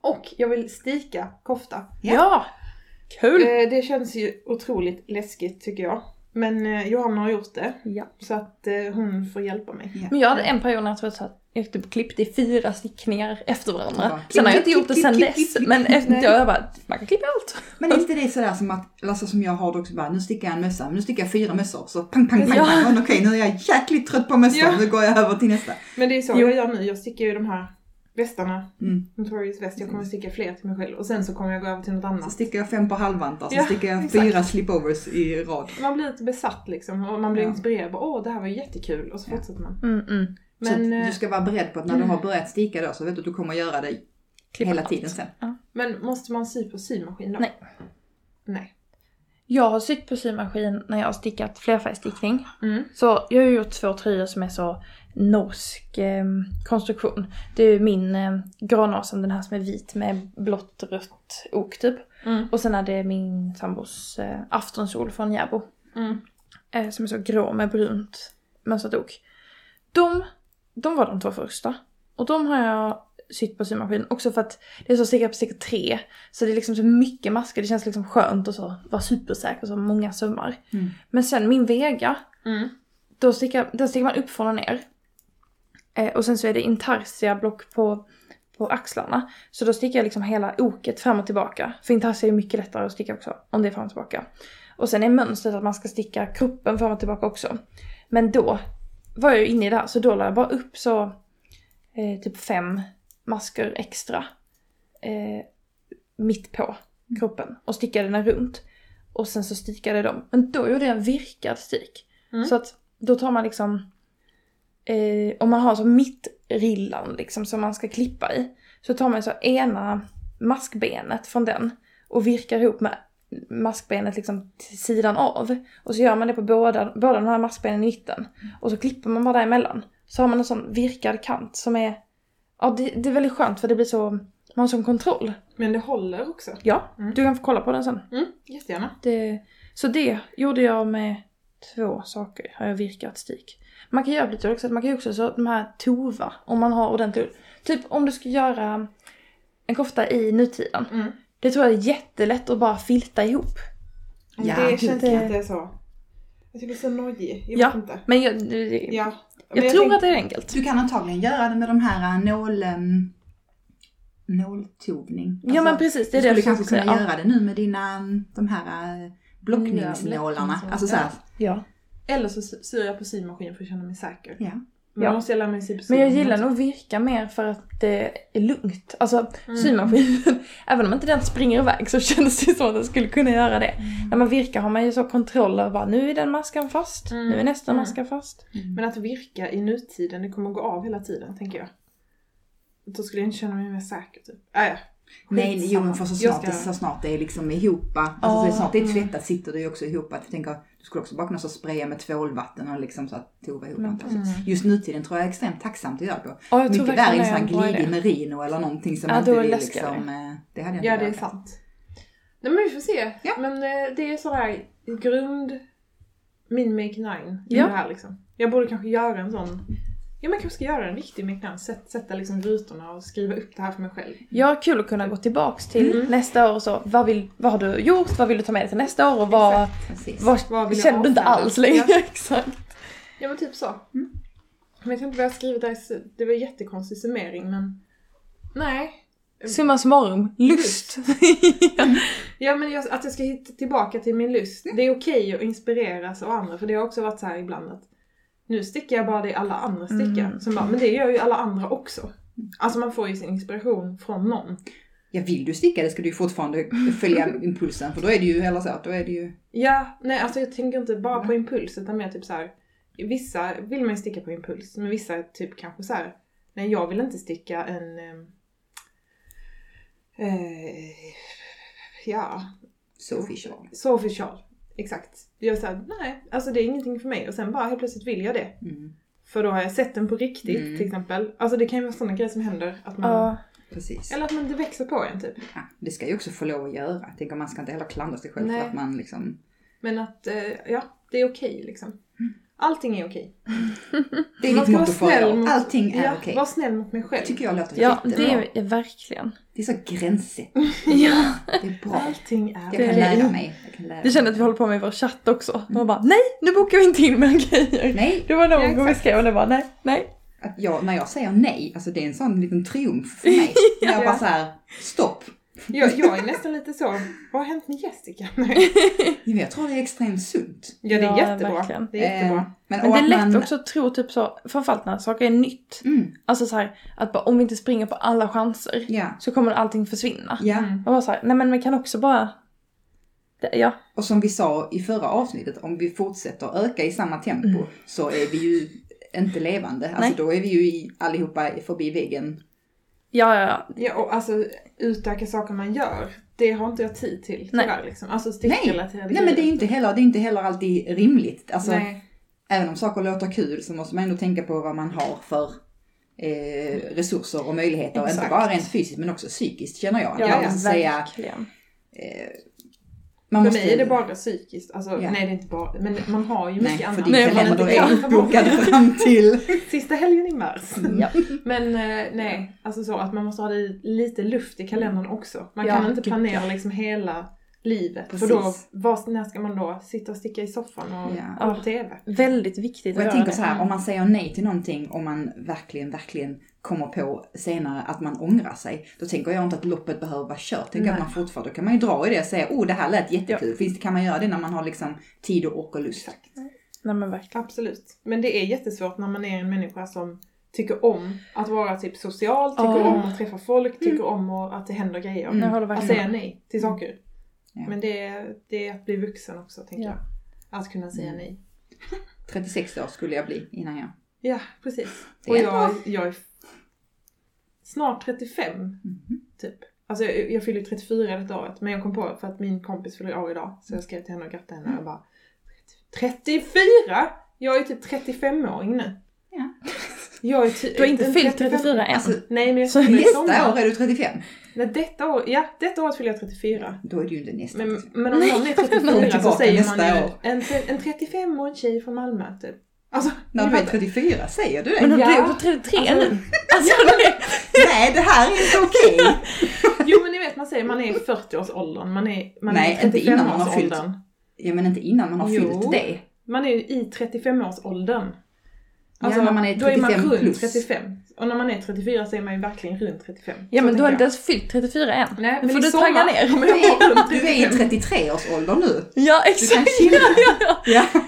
Och jag vill stika kofta. Ja. Ja! Kul! Eh, det känns ju otroligt läskigt tycker jag. Men eh, Johanna har gjort det. Ja. Så att eh, hon får hjälpa mig. Men jag hade en period när jag tror att jag typ klippte i fyra stickningar efter varandra. Ja. Sen har jag inte gjort det sen dess. Men efter jag bara, man kan klippa allt. Men är inte det sådär som att, alltså som jag har det också bara, nu stickar jag en mössa, men nu stickar jag fyra mössor. Så pang, pang, pang, Ja. pang. Och Okej, nu är jag jäkligt trött på mössor, Ja. nu går jag över till nästa. Men det är så Jo. jag gör nu. Jag stickar ju de här västarna. Mm. Notorious väst. Jag kommer sticka fler till mig själv. Och sen så kommer jag gå över till något Så annat. stickar jag fem på halvvantar, så Ja, stickar jag exakt. fyra slipovers i rad. Man blir lite besatt liksom. Och man blir Ja. inspirerad. Bara, Åh, det här var jättekul. Och så Ja. fortsätter man. Mm, mm. så Men, eh, du ska vara beredd på att när du har börjat sticka då så vet du att du kommer göra det Klippa hela allt. tiden sen. men måste man sy på symaskin då? Nej. Nej. Jag har sytt på symaskin när jag har stickat flerfärgstickning. Mm. Så jag har ju gjort två tröjor som är så norsk eh, konstruktion. Det är ju min eh, granasen, den här som är vit med blått rött ok typ. Mm. Och sen är det min sambos eh, aftonskjol från Järbo. Mm. Eh, som är så grå med brunt mönstrat ok. De, de var de två första. Och de har jag sytt på symaskin också för att det är så stickat på sticka tre. Så det är liksom så mycket masker, det känns liksom skönt och så vara supersäker så många sömmar. Mm. Men sen min Vega, Mm. då stickar, den stickar man upp från och ner. Eh, och sen så är det intarsia-block på, på axlarna. Så då stickar jag liksom hela oket fram och tillbaka. För intarsia är mycket lättare att sticka också, om det är fram och tillbaka. Och sen är mönstret att man ska sticka kroppen fram och tillbaka också. Men då var jag ju inne i det här, så då la jag bara upp så eh, typ fem masker extra eh, mitt på kroppen och stickade den runt. Och sen så stickade jag dem. Men då gjorde jag en virkad stik. Mm. Så att då tar man liksom, eh, om man har så mittrillan liksom som man ska klippa i. Så tar man så ena maskbenet från den och virkar ihop med maskbenet liksom till sidan av. Och så gör man det på båda, båda de här maskbenen i mitten. Och så klipper man bara däremellan. Så har man en sån virkad kant som är, ja det, det är väldigt skönt för det blir så, man har sån kontroll. Men det håller också. Ja, Mm. du kan få kolla på den sen. Mm. Jättegärna. Det, så det gjorde jag med två saker, har jag virkat stik. Man kan göra lite också, man kan ju också så de här tova, om man har ordentligt. Typ om du ska göra en kofta i nutiden. Mm. Det tror jag är jättelätt att bara filta ihop. Ja, det känns det- inte så. Jag tycker det är så nojig. Jag Ja. vet inte. Men jag, det- Ja. Jag, Men tror tänk- att det är enkelt. Du kan antagligen göra det med de här äh, nål... Um, nåltovning. ja men precis, det är du det skulle jag kanske kunna säga. göra det nu med dina, mm, de här äh, blockningsnålarna. Ja, alltså så här, Ja. Eller så syr jag på symaskin för att känna mig säker. ja. Men Ja. måste jag lära mig sy på Men jag gillar nog virka mer för att det är lugnt. Alltså Mm. symaskinen, även om inte den springer iväg så känns det som att den skulle kunna göra det. Mm. När man virkar har man ju så kontroll över nu är den maskan fast, Mm. nu är nästa Mm. maska fast. Men att virka i nutiden, det kommer att gå av hela tiden, tänker jag. Då skulle jag inte känna mig mer säker, typ. Äh, ja. Nej, jo men för så snart, ska- det, så snart det är liksom ihop, alltså Ja, så snart det är mm. tvättat sitter det ju också ihop. Jag tänker, du skulle också bara kunna så spraya med tvålvatten och liksom så att tova ihop. Mm. Just nutiden tror jag är extremt tacksamt att göra på. Ja, Mycket värre verkligen sån glidig merino eller någonting som Ja, inte vill liksom, eh, det hade jag inte Ja, det är sant. Nej men vi får se. Ja. Men eh, det är sådär grund min Make 9 i Ja. det här liksom. Jag borde kanske göra en sån, ja men kanske ska göra en riktig Make 9. Sätt, sätta liksom rutorna och skriva upp det här för mig själv. Ja, kul att kunna gå tillbaks till Mm. nästa år och så, vad, vill, vad har du gjort, vad vill du ta med dig till nästa år och vad, Precis. vad, Vad känner du inte alls längre? Ja. Exakt. Ja men typ så. Men jag inte vad jag skrivit där, det var en jättekonstig summering men nej. Summa summarum, lust. Ja men jag, att jag ska hitta tillbaka till min lust. Det är okej att inspireras av andra för det har också varit så här ibland att nu stickar jag bara det alla andra stickar. Mm. Som bara, men det gör ju alla andra också. Alltså man får ju sin inspiration från någon. Ja, vill du sticka det ska du ju fortfarande följa impulsen för då är det ju, eller så, att då är det ju... Ja, nej alltså jag tänker inte bara på impuls utan mer typ så här. Vissa vill man ju sticka på impuls men vissa typ kanske så här. Nej jag vill inte sticka en... ehm, Eh, ja, Sophie Shaw. Sophie Shawl. Exakt. Jag sa nej, alltså det är ingenting för mig och sen bara helt plötsligt vill jag det. Mm, För då har jag sett den på riktigt Mm. till exempel. Alltså det kan ju vara sådana grejer som händer. Att man, Ja, precis. Eller att man, det växer på en typ. Ja, det ska ju också få lov att göra. Jag tänker man ska inte heller klandra sig själv Nej. för att man liksom... Men att, eh, ja, det är okej liksom. Allting är okej. Det är vara motto för Allting är ja, okej. Var snäll mot mig själv. tycker jag låter ja jättebra. det är verkligen. Det är så gränssätt. Ja. Det är bra. Allting är Jag Det kan är- lära mig. Jag kan lära Du känner att vi håller på med vår chatt också. Och bara nej, nu bokar vi inte in mer grejer. Nej, Det var Ja, någon gång vi skrev och det var nej, nej. att jag, när jag säger nej, alltså det är en sån liten triumf för mig. När jag Ja. bara så här, stopp. Jag, jag är nästan lite så, vad har hänt med Jessica? Men Jag tror det är extremt sunt. Ja det är Ja, jättebra. verkligen. Det är jättebra. Eh, men Men det är lätt man, också att tro typ så, framförallt när saker är nytt. Mm, Alltså så här, att bara, om vi inte springer på alla chanser ja, så kommer allting försvinna. ja. Mm. Och bara så här, nej men vi kan också bara... Ja, Och som vi sa i förra avsnittet, om vi fortsätter öka i samma tempo Mm. så är vi ju inte levande. Alltså Nej. då är vi ju i, allihopa förbi väggen. Ja, ja, ja. Ja och alltså utöka saker man gör, det har inte jag tid till Nej. tyvärr liksom. Alltså Nej, stickrelaterade nej men det är inte heller, det är inte heller alltid rimligt. Alltså, Nej. även om saker låter kul så måste man ändå tänka på vad man har för eh, resurser och möjligheter. Exakt. Inte bara rent fysiskt men också psykiskt känner jag. Ja, jag måste säga, verkligen. eh, man För mig är det bara psykiskt. Alltså, Ja. Nej det är inte bara, men man har ju mycket Nej, för annat. din Nej, kalender är uppbokad fram till... Sista helgen i mars. Ja. Men eh, nej, alltså så att man måste ha det lite luft i kalendern också. Man Ja, kan inte gud, planera ja. liksom hela livet. Precis. För då, vad, när ska man då sitta och sticka i soffan och Ja. TV? Väldigt viktigt Och jag tänker så här, om man säger nej till någonting och man verkligen, verkligen kommer på senare att man ångrar sig. Då tänker jag inte att loppet behöver vara kört. Tänker Nej. att man fortfarande, då kan man ju dra i det och säga, oh det här lät jättekul. Finns det, kan man göra det när man har liksom tid och ork och lust? Nej men verkligen. Absolut. Men det är jättesvårt när man är en människa som tycker om att vara typ social, tycker Ja. om att träffa folk, tycker om och att det händer grejer. Mm. Att säga nej till saker. Ja. Men det är, det är att bli vuxen också, tänker Ja. jag. Att kunna säga Mm. nej. 36 år skulle jag bli innan jag... Ja, precis. Och jag, jag är snart 35, Mhm. typ. Alltså jag, jag fyller 34 detta året, men jag kom på för att min kompis fyller år idag, så jag skrev till henne och grattade henne och bara 34? Jag är typ 35-åring nu. Ja. Jag är ty- Du har inte fyllt 35 34 än. Alltså, Nej, men jag Så nästa år är du 35. Nej, detta år, ja, detta året fyller jag 34. Då är du ju inte nästa. Men, men om någon är Kom 34 så säger man ju en, en 35-årig tjej från Malmö, typ. Alltså, När du är fattar. 34, säger du det? Men hon Ja. på 33 Alltså- nu. Alltså det... Nej, det här är inte okej! Jo men ni vet man säger man är i 40-årsåldern, man är, man Nej, är i inte innan man har fyllt. 35-årsåldern. Ja, men inte innan man har Jo. fyllt det. Man är ju i 35-årsåldern. Alltså, när man är då är man 35 runt plus. 35. Och när man är 34 så är man ju verkligen runt 35. Ja men du har inte ens fyllt 34 än. Nej, men får du sommar tagga ner. Du är, du är i 35. 33-årsåldern nu. Ja Du exakt. kan chilla. Ja. Ja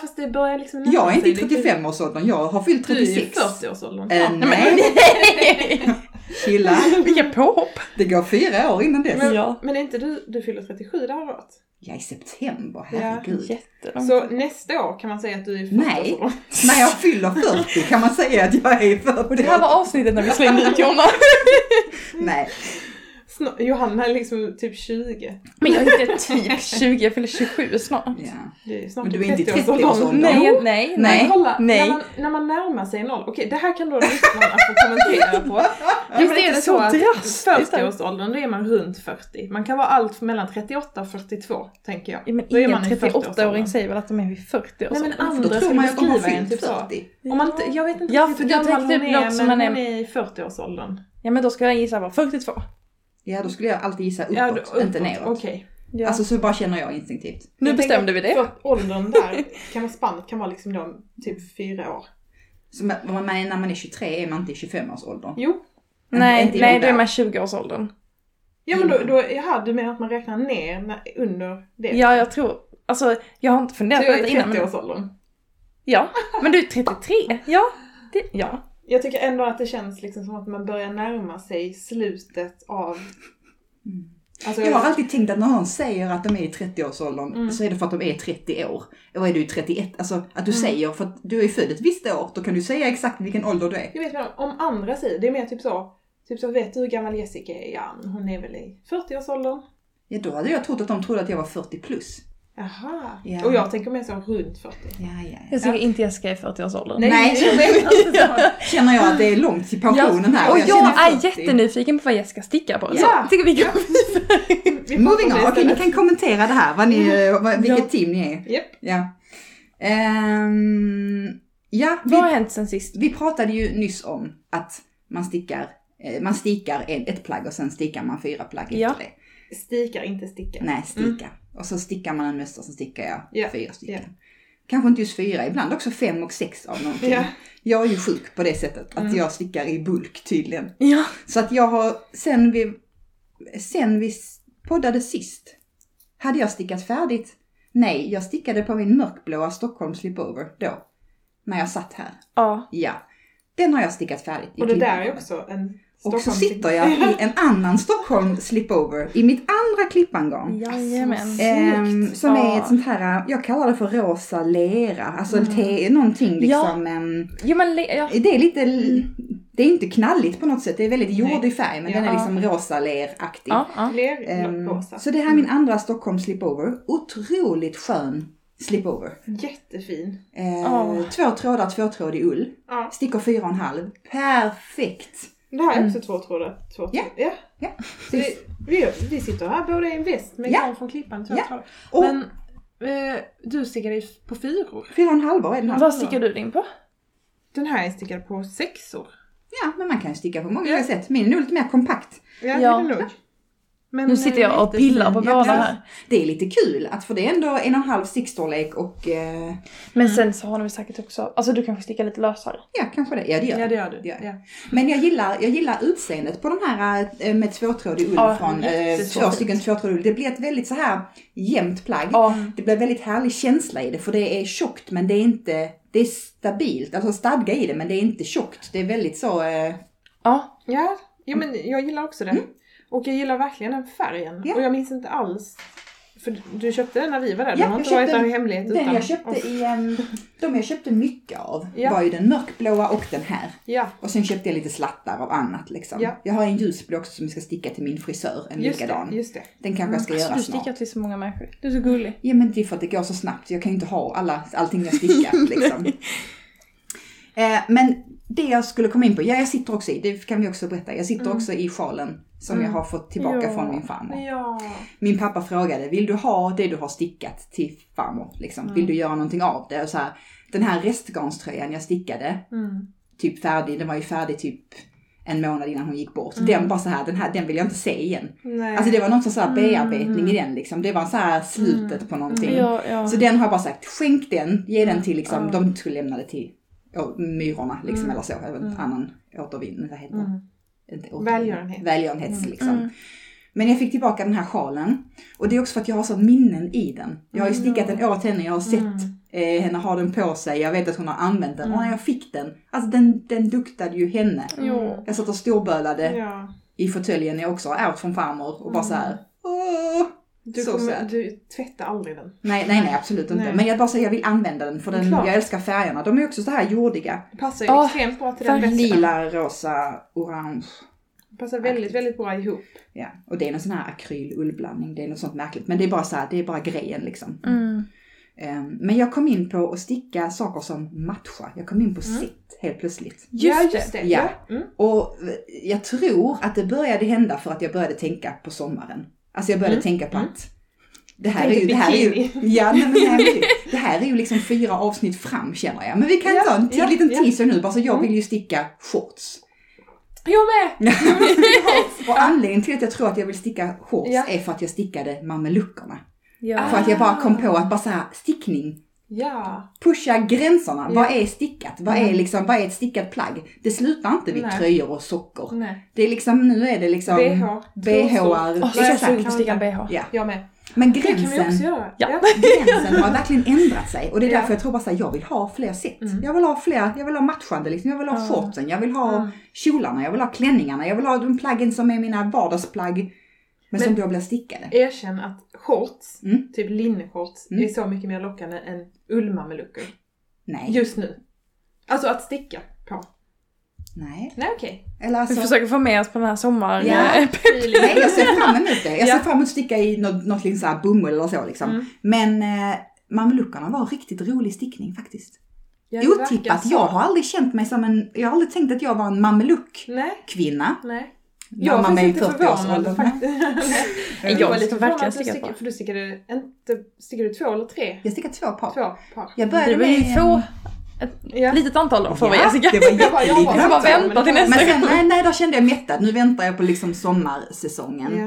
fast det börjar liksom Jag är inte i sig lite. 35-årsåldern, jag har fyllt Du är i 36. 40-årsåldern. Eh, Fan. nej, chilla. Vilka påhopp. Det går fyra år innan dess. Men, Ja. men är inte du, du fyller 37 det här året? Ja, i september, Ja. herregud. Jättelångt. Så nästa år kan man säga att du är i Nej. 40-årsåldern. När jag fyller 40 kan man säga att jag är i 40. Och det här var avsnittet när vi slängde ut Jonna. Nej, Snart- Johanna är liksom typ 20. Men jag är inte typ 20, jag fyller 27 snart. ja. Det är snart Men du är inte i 30-årsåldern. 30-årsåldern. Nej, nej, nej. kolla, nej. När, man, när man närmar sig noll, okej det här kan då lyssnarna få kommentera på. Ja, Visst men är det så att drastiskt? 40-årsåldern, då är man runt 40. Man kan vara allt mellan 38 och 42, tänker jag. Ja, men Då är ingen man i 38-åring 40-årsåldern. säger väl att de är vid 40 Nej men då andra tror skulle man ju att de har skriva en typ så. 40. Om man inte, jag vet inte Ja, riktigt för hur jag gammal tänkte hon det är, som men man hon är- är i 40-årsåldern. Ja men då ska jag gissa på 42. Ja, då skulle jag alltid gissa uppåt, Ja, då- inte uppåt, neråt. Okej. Ja. Alltså så bara känner jag instinktivt. nu Jag bestämde vi det. att För åldern där, kan vara spannet kan vara liksom då typ fyra år. Så man, man, när man är 23 är man inte i 25-årsåldern. Jo. Nej, inte nej jag då är man 20-årsåldern. Ja men då, Mm. då jaha, du menar att man räknar ner när, under det? Ja, jag tror, alltså jag har inte Så funderat på jag är detta i innan. Men, 30-årsåldern. ja, men du är 33. Ja, det, ja. Jag tycker ändå att det känns liksom som att man börjar närma sig slutet av... Alltså, Jag har alltid tänkt att när någon säger att de är i 30-årsåldern Mm. så är det för att de är 30 år. Och är du 31, alltså att du säger för att du är född ett visst år, då kan du säga exakt vilken ålder du är. Jag vet inte, om andra säger, det är mer typ så, typ så vet du hur gammal Jessica är? Ja, men hon är väl i 40-årsåldern. Ja, då hade jag trott att de trodde att jag var 40 plus. Jaha. Ja. Och jag tänker mer så runt 40. Ja, ja, ja. Jag tycker inte Jessica är 40-årsåldern. Nej, jag vet. Känner jag att det är långt till pensionen här. Och jag jag är 40. jättenyfiken på vad Jessica stickar på. Så Ja. jag tycker vi kan Vi pratar Moving on, okej ni kan kommentera det här, vad ni, Mm. vad, vilket Ja. team ni är. Japp. Ja. Ehm, ja, Vad har vi, hänt sen sist? vi pratade ju nyss om att man stickar, eh, man stickar ett plagg och sen stickar man fyra plagg efter Ja. det. Stikar, inte sticka. Nej, sticka. Och så stickar man en mössa, så stickar jag Ja, fyra stycken. ja. Kanske inte just fyra, ibland också fem och sex av någonting. Ja. Jag är ju sjuk på det sättet, att Mm. jag stickar i bulk tydligen. Ja. Så att jag har, sen vi, sen vi poddade sist, hade jag stickat färdigt. Nej, jag stickade på min mörkblåa Stockholm slipover då. När jag satt här. Ja. Ja. Den har jag stickat färdigt. Och det där är också en Och så sitter jag i en annan Stockholm slipover i mitt andra klippangarn. Jajamän. Ehm, som är Ja. ett sånt här, jag kallar det för rosa lera, alltså te, någonting liksom. ehm, Jo men ja. det är lite, det är inte knalligt på något sätt, det är väldigt jordig färg men den är Ja. liksom rosa leraktig. Ja, ja. Ehm, så det här är min andra Stockholm slipover, otroligt skön slipover. Jättefin. Eh, Ja. Två trådar tvåtrådig ull, Ja. stickor fyra och en halv, perfekt. Det här är också två trådar. Två Ja. trådar. ja. Ja. Vi, vi, vi sitter här båda i en väst med Ja. garn från Klippan. Två Ja. trådar. Och Men eh, du stickar i på fyror. fyra och en halv är den här. Vad stickar du din på? Den här är stickad på sexor. Ja, men man kan ju sticka på många Ja. olika sätt. Min är nog lite mer kompakt. Ja, Ja. det är nog. Men, Nu sitter jag och eh, pillar på båda Ja, här. Det är lite kul, att för det är ändå en och en halv stickstorlek och eh, Men sen så har ni säkert också, alltså du kanske stickar lite lösare. ja, kanske det. Ja, det gör Ja jag. det gör du. Jag. Ja. Men jag gillar, jag gillar utseendet på de här eh, med tvåtrådig ull Ja, från eh, två stycken tvåtrådig ull. Det blir ett väldigt så här jämnt plagg. Ja. Det blir väldigt härlig känsla i det för det är tjockt men det är inte, det är stabilt, alltså stadga i det men det är inte tjockt. Det är väldigt så, eh, Ja. Ja, jo, men jag gillar också det. Och jag gillar verkligen den färgen. Mm. Ja. Och jag minns inte alls. För du köpte den när vi var där. Ja, du har inte varit där i hemlighet den utan jag köpte i, em, de jag köpte mycket av Ja. var ju den mörkblåa och den här. Ja, Och sen köpte jag lite slattar av annat liksom. Ja. Jag har en ljusblå också som jag ska sticka till min frisör, en just likadan. det. Just det. Den kanske jag ska Alltså, göra du snart. stickar till så många människor. Du är så gullig. Ja men det är för att det går så snabbt, jag kan ju inte ha alla, allting jag stickar liksom. eh, men det jag skulle komma in på, ja jag sitter också i, det kan vi också berätta, jag sitter Mm. också i sjalen som Mm. jag har fått tillbaka Ja. från min farmor. Ja. Min pappa frågade, vill du ha det du har stickat till farmor? Liksom? Mm. Vill du göra någonting av det? Och så här, den här restgarnströjan jag stickade, Mm. typ färdig, den var ju färdig typ en månad innan hon gick bort. Mm. Den bara så här, den här, den vill jag inte se igen. Nej. Alltså det var någon så här Mm. bearbetning i den liksom. Det var så här slutet Mm. på någonting. Ja. Så den har jag bara sagt, skänk den, ge den till liksom, de skulle lämna det till myrorna liksom Mm. eller så. Eller Mm. annan återvinning, vad heter? Mm. Välgörenhet. Välgörenhets Mm. liksom. Mm. Men jag fick tillbaka den här sjalen. Och det är också för att jag har så minnen i den. Jag har ju stickat den åt henne, jag har sett Mm. eh, henne ha den på sig, jag vet att hon har använt den. Och Mm. när jag fick den, alltså den, den duktade ju henne. Jag satt och storbölade Ja. i fåtöljen när jag också out från farmor och bara Mm. så här. Åh! Du, Så kommer, du tvättar aldrig den. Nej, nej, nej, absolut inte. Nej. Men jag bara säger jag vill använda den för den, Klart. jag älskar färgerna. De är också så här jordiga. Det passar ju Åh, extremt bra till den väskan. Lila, rosa, orange. Det passar väldigt, väldigt bra ihop. Ja, och det är någon sån här akryl-ullblandning. Det är något sånt märkligt. Men det är bara så här, det är bara grejen liksom. Mm. Ehm, Men jag kom in på att sticka saker som matchar. Jag kom in på Mm. sitt helt plötsligt. Just just det. Ja. Mm. Och jag tror att det började hända för att jag började tänka på sommaren. Alltså jag började Mm. tänka på Mm. att det här, är ju, det, här är ju, ja, nej, men, nej, det- här är ju liksom fyra avsnitt fram känner jag. Men vi kan Ja, ta en till, ja, liten ja. teaser nu, bara så jag Mm. vill ju sticka shorts. Jag med! och anledningen till att jag tror att jag vill sticka shorts Ja. är för att jag stickade mameluckerna. Ja. För att jag bara kom Ah. på att bara så här, stickning, Ja. pusha gränserna. Ja. Vad är stickat? Vad är Mm. liksom, vad är ett stickat plagg? Det slutar inte vid Nej. tröjor och sockor. Nej. Det är liksom, nu är det liksom BH. BHR. Åh, så jag är exakt. sugen på att sticka en bh. Ja. Jag med. Men Det kan vi också gränsen, göra. Ja. gränsen har verkligen ändrat sig. Och det är Ja. därför jag tror bara så här, jag vill ha fler set. Mm. Jag vill ha fler, jag vill ha matchande liksom. Jag vill ha Ja. shortsen, jag vill ha Mm. kjolarna, jag vill ha klänningarna, jag vill ha de plaggen som är mina vardagsplagg. Men, som Men- då blir stickade. Erkänn att shorts, Mm. typ linneshorts, Mm. är så mycket mer lockande än ullmameluckor. Nej. Just nu. Alltså att sticka på. Nej. Nej okej. Eller Vi alltså. försöker få med oss på den här sommar... Ja. Nej, jag ser fram emot det. Jag ser Ja. fram emot att sticka i något, något liksom så här bomull eller så liksom. Mm. Men eh, mameluckerna var riktigt rolig stickning faktiskt. Ja, Otippat. Jag har aldrig känt mig som en, jag har aldrig tänkt att jag var en mameluck-kvinna. Nej, nej. Jag man lite 40-årsåldern. förvånad faktiskt. Jag jag var lite verkligen förvånad att du på. för du stickade inte, stickade du två eller tre? Jag stickade två par. Två par. Jag började Det med... två, ett Ja. litet antal då får Ja, Jessica. det var Jag jag jättelitet. bara- Jag bara Ja, vänta till men- nästa Men sen, nej, nej, då kände jag mättad. Nu väntar jag på liksom sommarsäsongen.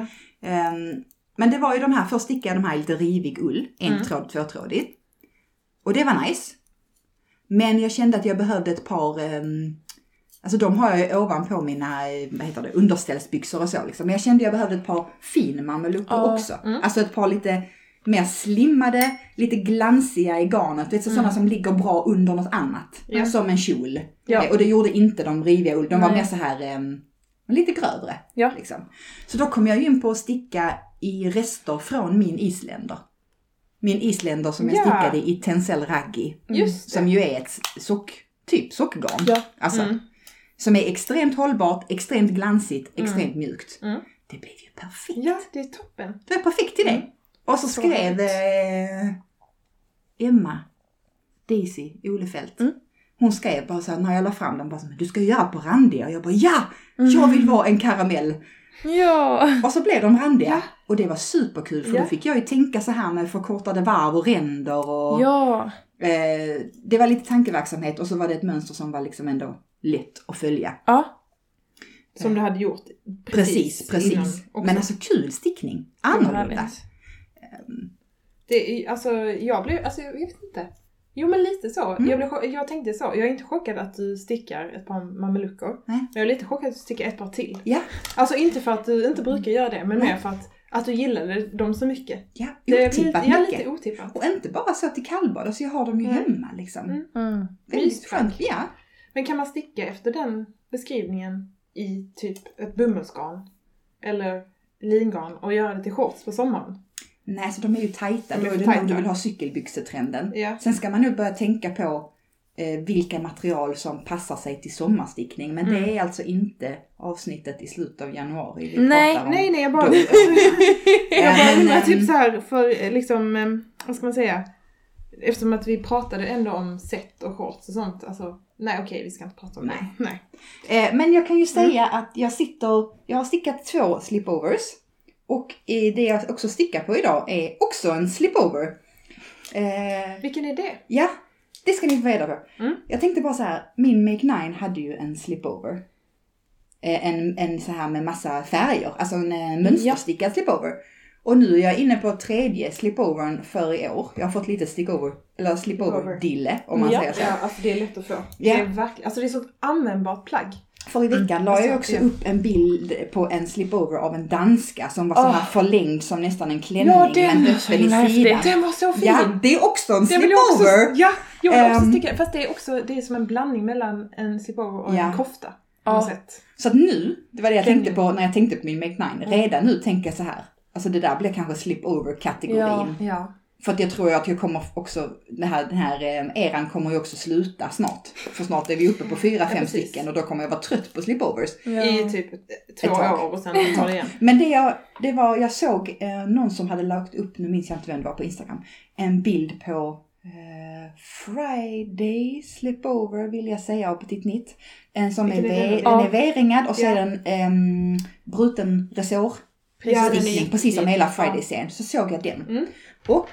Ja. Ehm, men det var ju de här, först stickade jag de här lite rivig ull, en Mm. tråd, tvåtrådig. Och det var nice. Men jag kände att jag behövde ett par, ehm, alltså de har jag ju ovanpå mina, eh, vad heter det, underställsbyxor och så liksom. Men jag kände jag behövde ett par fin mameluckor Ja, också. mm. Alltså ett par lite mer slimmade, lite glansiga i garnet. Vet du, sådana som ligger bra under något annat. Ja. Som en kjol. Ja. Eh, Och det gjorde inte de riviga ull, de var Nej. mer så här ehm, lite grövre. Ja. Liksom. Så då kom jag ju in på att sticka i rester från min isländer. Min isländer som jag Ja. stickade i Tencel Raggi. Det. Som ju är ett sock, typ sockgarn. Ja. Alltså, Mm. Som är extremt hållbart, extremt glansigt, extremt mjukt. Mm. Det blev ju perfekt. Ja, det är toppen. Det var perfekt till det. Mm. Och så, Så skrev eh, Emma Daisy Olefelt. Mm. Hon skrev bara så här, när jag la fram den, bara så, du ska göra på randiga. Och jag bara ja, jag Mm. vill vara en karamell. Ja. Och så blev de randiga. Ja. Och det var superkul för Ja. då fick jag ju tänka så här med förkortade varv och ränder och Ja. eh, det var lite tankeverksamhet och så var det ett mönster som var liksom ändå lätt att följa. Ja. Som du hade gjort Precis, precis. också. Men alltså kul stickning. Annorlunda. Härligt. Det är, alltså, jag blev, alltså jag vet inte. Jo men lite så. Mm. Jag, blev, jag tänkte så, jag är inte chockad att du stickar ett par mameluckor. Nej. Jag är lite chockad att du stickar ett par till. Ja, Alltså inte för att du inte brukar göra det, men Nej. mer för att, att du gillade dem så mycket. ja. Det är Otippat lite, ja, mycket. lite otippat. Och inte bara så till kallbad, alltså jag har dem ju Mm. hemma liksom. Mm. Mm. Väldigt skönt. Ja. Men kan man sticka efter den beskrivningen i typ ett bomullsgarn? Eller lingarn och göra det till shorts på sommaren? Nej, så de är ju tajta. De Då är det tajta. nog du vill ha cykelbyxetrenden. Ja. Sen ska man nog börja tänka på eh, vilka material som passar sig till sommarstickning. Men Mm. det är alltså inte avsnittet i slutet av januari vi Nej, pratar om. Nej, nej, jag bara... Jag bara men, undrar ehm, typ så här för eh, liksom, eh, vad ska man säga? Eftersom att vi pratade ändå om set och shorts och sånt. Alltså, nej okej, vi ska inte prata om Nej. det. Nej. Eh, men jag kan ju säga Mm. att jag sitter, jag har stickat två slipovers. Och det jag också stickar på idag är också en slipover. Eh, Vilken är det? Ja, det ska ni få reda på. Mm. Jag tänkte bara så här, min Make Nine hade ju en slipover. Eh, En, en så här med massa färger, alltså en eh, mönsterstickad slipover. Och nu är jag inne på tredje slipovern för i år. Jag har fått lite stickover, eller slipover-dille om man ja, säger så. Ja, alltså det är lätt att få. Ja. Det är verkligen, alltså det är så ett användbart plagg. För i veckan la jag såg också upp en bild på en slipover av en danska som var så Åh. här förlängd som nästan en klänning Ja, den men så öppen i sidan. Den var så fin! Ja, det är också en också, slipover. ja, jag vill också Ehm. sticka, fast det är också, det är som en blandning mellan en slipover och Ja. en kofta. Ja. sätt. Så att nu, det var det jag tänkte på när jag tänkte på min Make 9. Redan nu tänker jag så här. Alltså det där blir kanske slipover-kategorin. Ja. Ja. För att jag tror att jag kommer också, det här, den här eh, eran kommer ju också sluta snart. För snart är vi uppe på fyra, fem precis. stycken och då kommer jag vara trött på slipovers. Ja. I typ två år och sen tar det igen. Men det, jag, det var, jag såg eh, någon som hade lagt upp, nu minns jag inte vem det var på Instagram, en bild på eh, Friday slipover vill jag säga av Petit Nitt. En som är, är ve, den? den Ja. är V-ringad och så Ja. är den ehm, bruten resår. Stickning, precis som hela Ja. Friday-serien. Så såg jag den. Mm. Och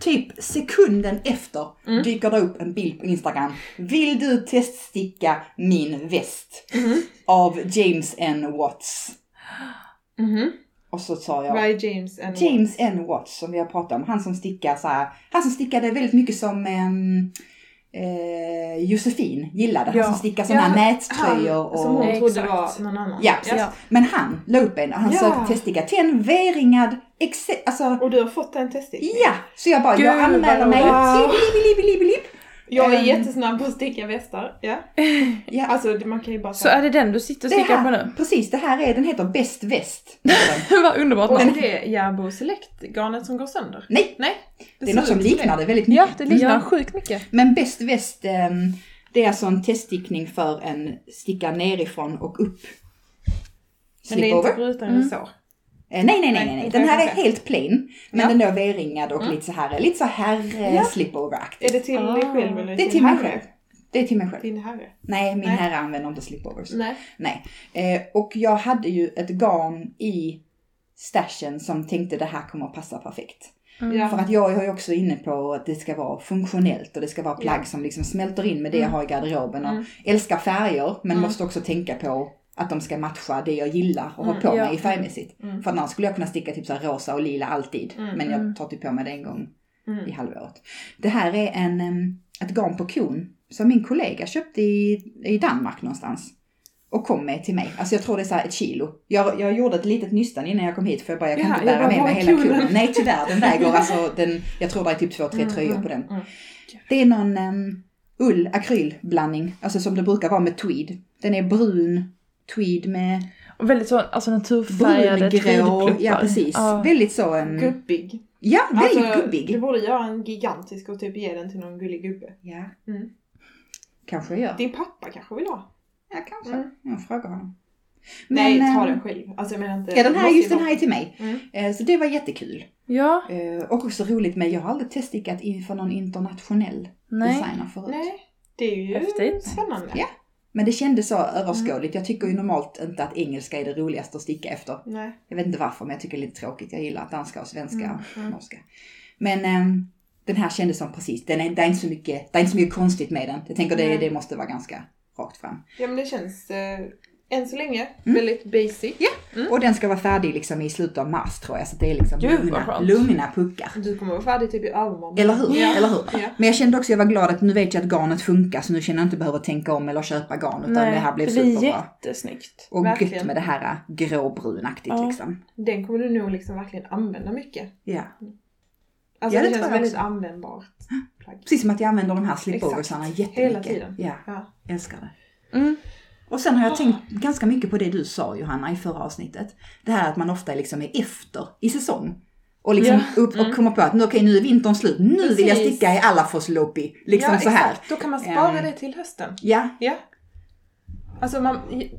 typ sekunden efter Mm. dyker det upp en bild på Instagram. Vill du teststicka min väst? Mhm. Av James N. Watts. Mhm. Och så sa jag är James and James N. Watts som vi har pratat om. Han som stickar så här. Han som stickade väldigt mycket som ehm, eh, Josefin gillade. Han Ja. som stickar sådana här nättröjor och... Som hon trodde Exakt. var någon annan. Ja. Ja. Men han la upp en, han Ja. sökte teststicka till en V-ringad, exe, alltså Och du har fått en teststickning? Ja! Så jag bara, Gud, jag anmäler mig. roligt. Lipp, lipp, lipp, lipp, lipp. Jag är Ehm. jättesnabb på att sticka västar. Ja. Ja, Alltså det- man kan ju bara Så är det den du sitter och det stickar på här, nu? precis, det här är, den heter Bäst Väst. Vad underbart Och namn. är det Järbo Select-garnet som går sönder? Nej, Nej. det är ser något som liknar det väldigt mycket. Ja, det liknar Ja. sjukt mycket. Men Bäst Väst, ehm, det är alltså en teststickning för en sticka nerifrån och upp. Men det är inte bruten Mm. resår. Nej, nej, nej, nej, nej. Den här är helt plain. Men Ja. den är V-ringad och Mm. lite så här, lite så här eh, Ja. slipover-aktigt. Är det till Ah. dig själv eller Det är till mig själv. Det är till mig själv. Din herre? Nej, min Nej. herre använder inte slipovers. Nej. Nej. Eh, och jag hade ju ett garn i stashen som tänkte det här kommer att passa perfekt. Mm. Ja. För att jag är ju också inne på att det ska vara funktionellt och det ska vara plagg Ja. som liksom smälter in med det jag Mm. har i garderoben. Och Mm. älskar färger men Mm. måste också tänka på att de ska matcha det jag gillar och ha Mm, på ja. mig färgmässigt. Mm. För annars skulle jag kunna sticka typ så här rosa och lila alltid. Mm, Men mm. jag tar typ på mig det en gång i Mm. halvåret. Det här är en, ett garn på kon som min kollega köpte i, i Danmark någonstans. Och kom med till mig. Alltså jag tror det är så här ett kilo. Jag, jag gjorde ett litet nystan innan jag kom hit för jag bara, jag kan Ja, inte bära med mig hela konen? Nej tyvärr, den väger alltså, den, jag tror det är typ två, tre Mm, tröjor mm, på den. mm. Det är någon um, ull akrylblandning, alltså som det brukar vara med tweed. Den är brun tweed med Och väldigt så, alltså naturfärgade brungrå. tweedpluppar. Ja precis. Ja. Väldigt så, um, Gubbig. ja väldigt Alltså, gubbig. Du borde göra en gigantisk och typ ge den till någon gullig gubbe. Ja, Mm. kanske jag gör. Din pappa kanske vill ha? Ja, kanske. Mm. Jag frågar honom. Nej, Men, ta ehm, den själv. Alltså jag menar inte... Ja, den här, just ju den här är till mig. Mm. Eh, Så det var jättekul. Ja, Eh, Och också roligt med, jag har aldrig teststickat inför någon internationell nej. designer förut. Nej, det är ju Häftigt. spännande. Ja. Men det kändes så överskådligt. Jag tycker ju normalt inte att engelska är det roligaste att sticka efter. Nej. Jag vet inte varför, men jag tycker det är lite tråkigt. Jag gillar danska och svenska Mm, mm. norska. Men ehm, den här kändes som precis, den är, det, är inte så mycket, det är inte så mycket konstigt med den. Jag tänker det, det måste vara ganska rakt fram. Ja men det känns eh, än så länge Mm. väldigt basic. Mm. Och den ska vara färdig liksom i slutet av mars tror jag. Så det är liksom Gud, lugna, lugna puckar. Du kommer vara färdig typ i övermorgon. Eller hur? Ja. Eller hur? Ja. Men jag kände också, jag var glad att nu vet jag att garnet funkar så nu känner jag inte behöva tänka om eller köpa garn utan det här blev det blir superbra. jättesnyggt. Och verkligen. gött med det här gråbrunaktigt Ja. liksom. Den kommer du nog liksom verkligen använda mycket. Ja. Alltså Ja, det det, känns väldigt också. användbart plagg. Precis som att jag använder de här slipoversarna jättemycket. Hela tiden. Ja, Ja. älskar det. Mm. Och sen har jag tänkt ganska mycket på det du sa Johanna i förra avsnittet. Det här att man ofta liksom är efter i säsong. Och liksom Ja. upp och Mm. kommer på att nu, okej, nu är vintern slut, nu vill jag Precis. sticka i alla Lopi. Liksom ja, så här. Exakt. Då kan man spara Ehm. det till hösten. Ja, Ja. Alltså man,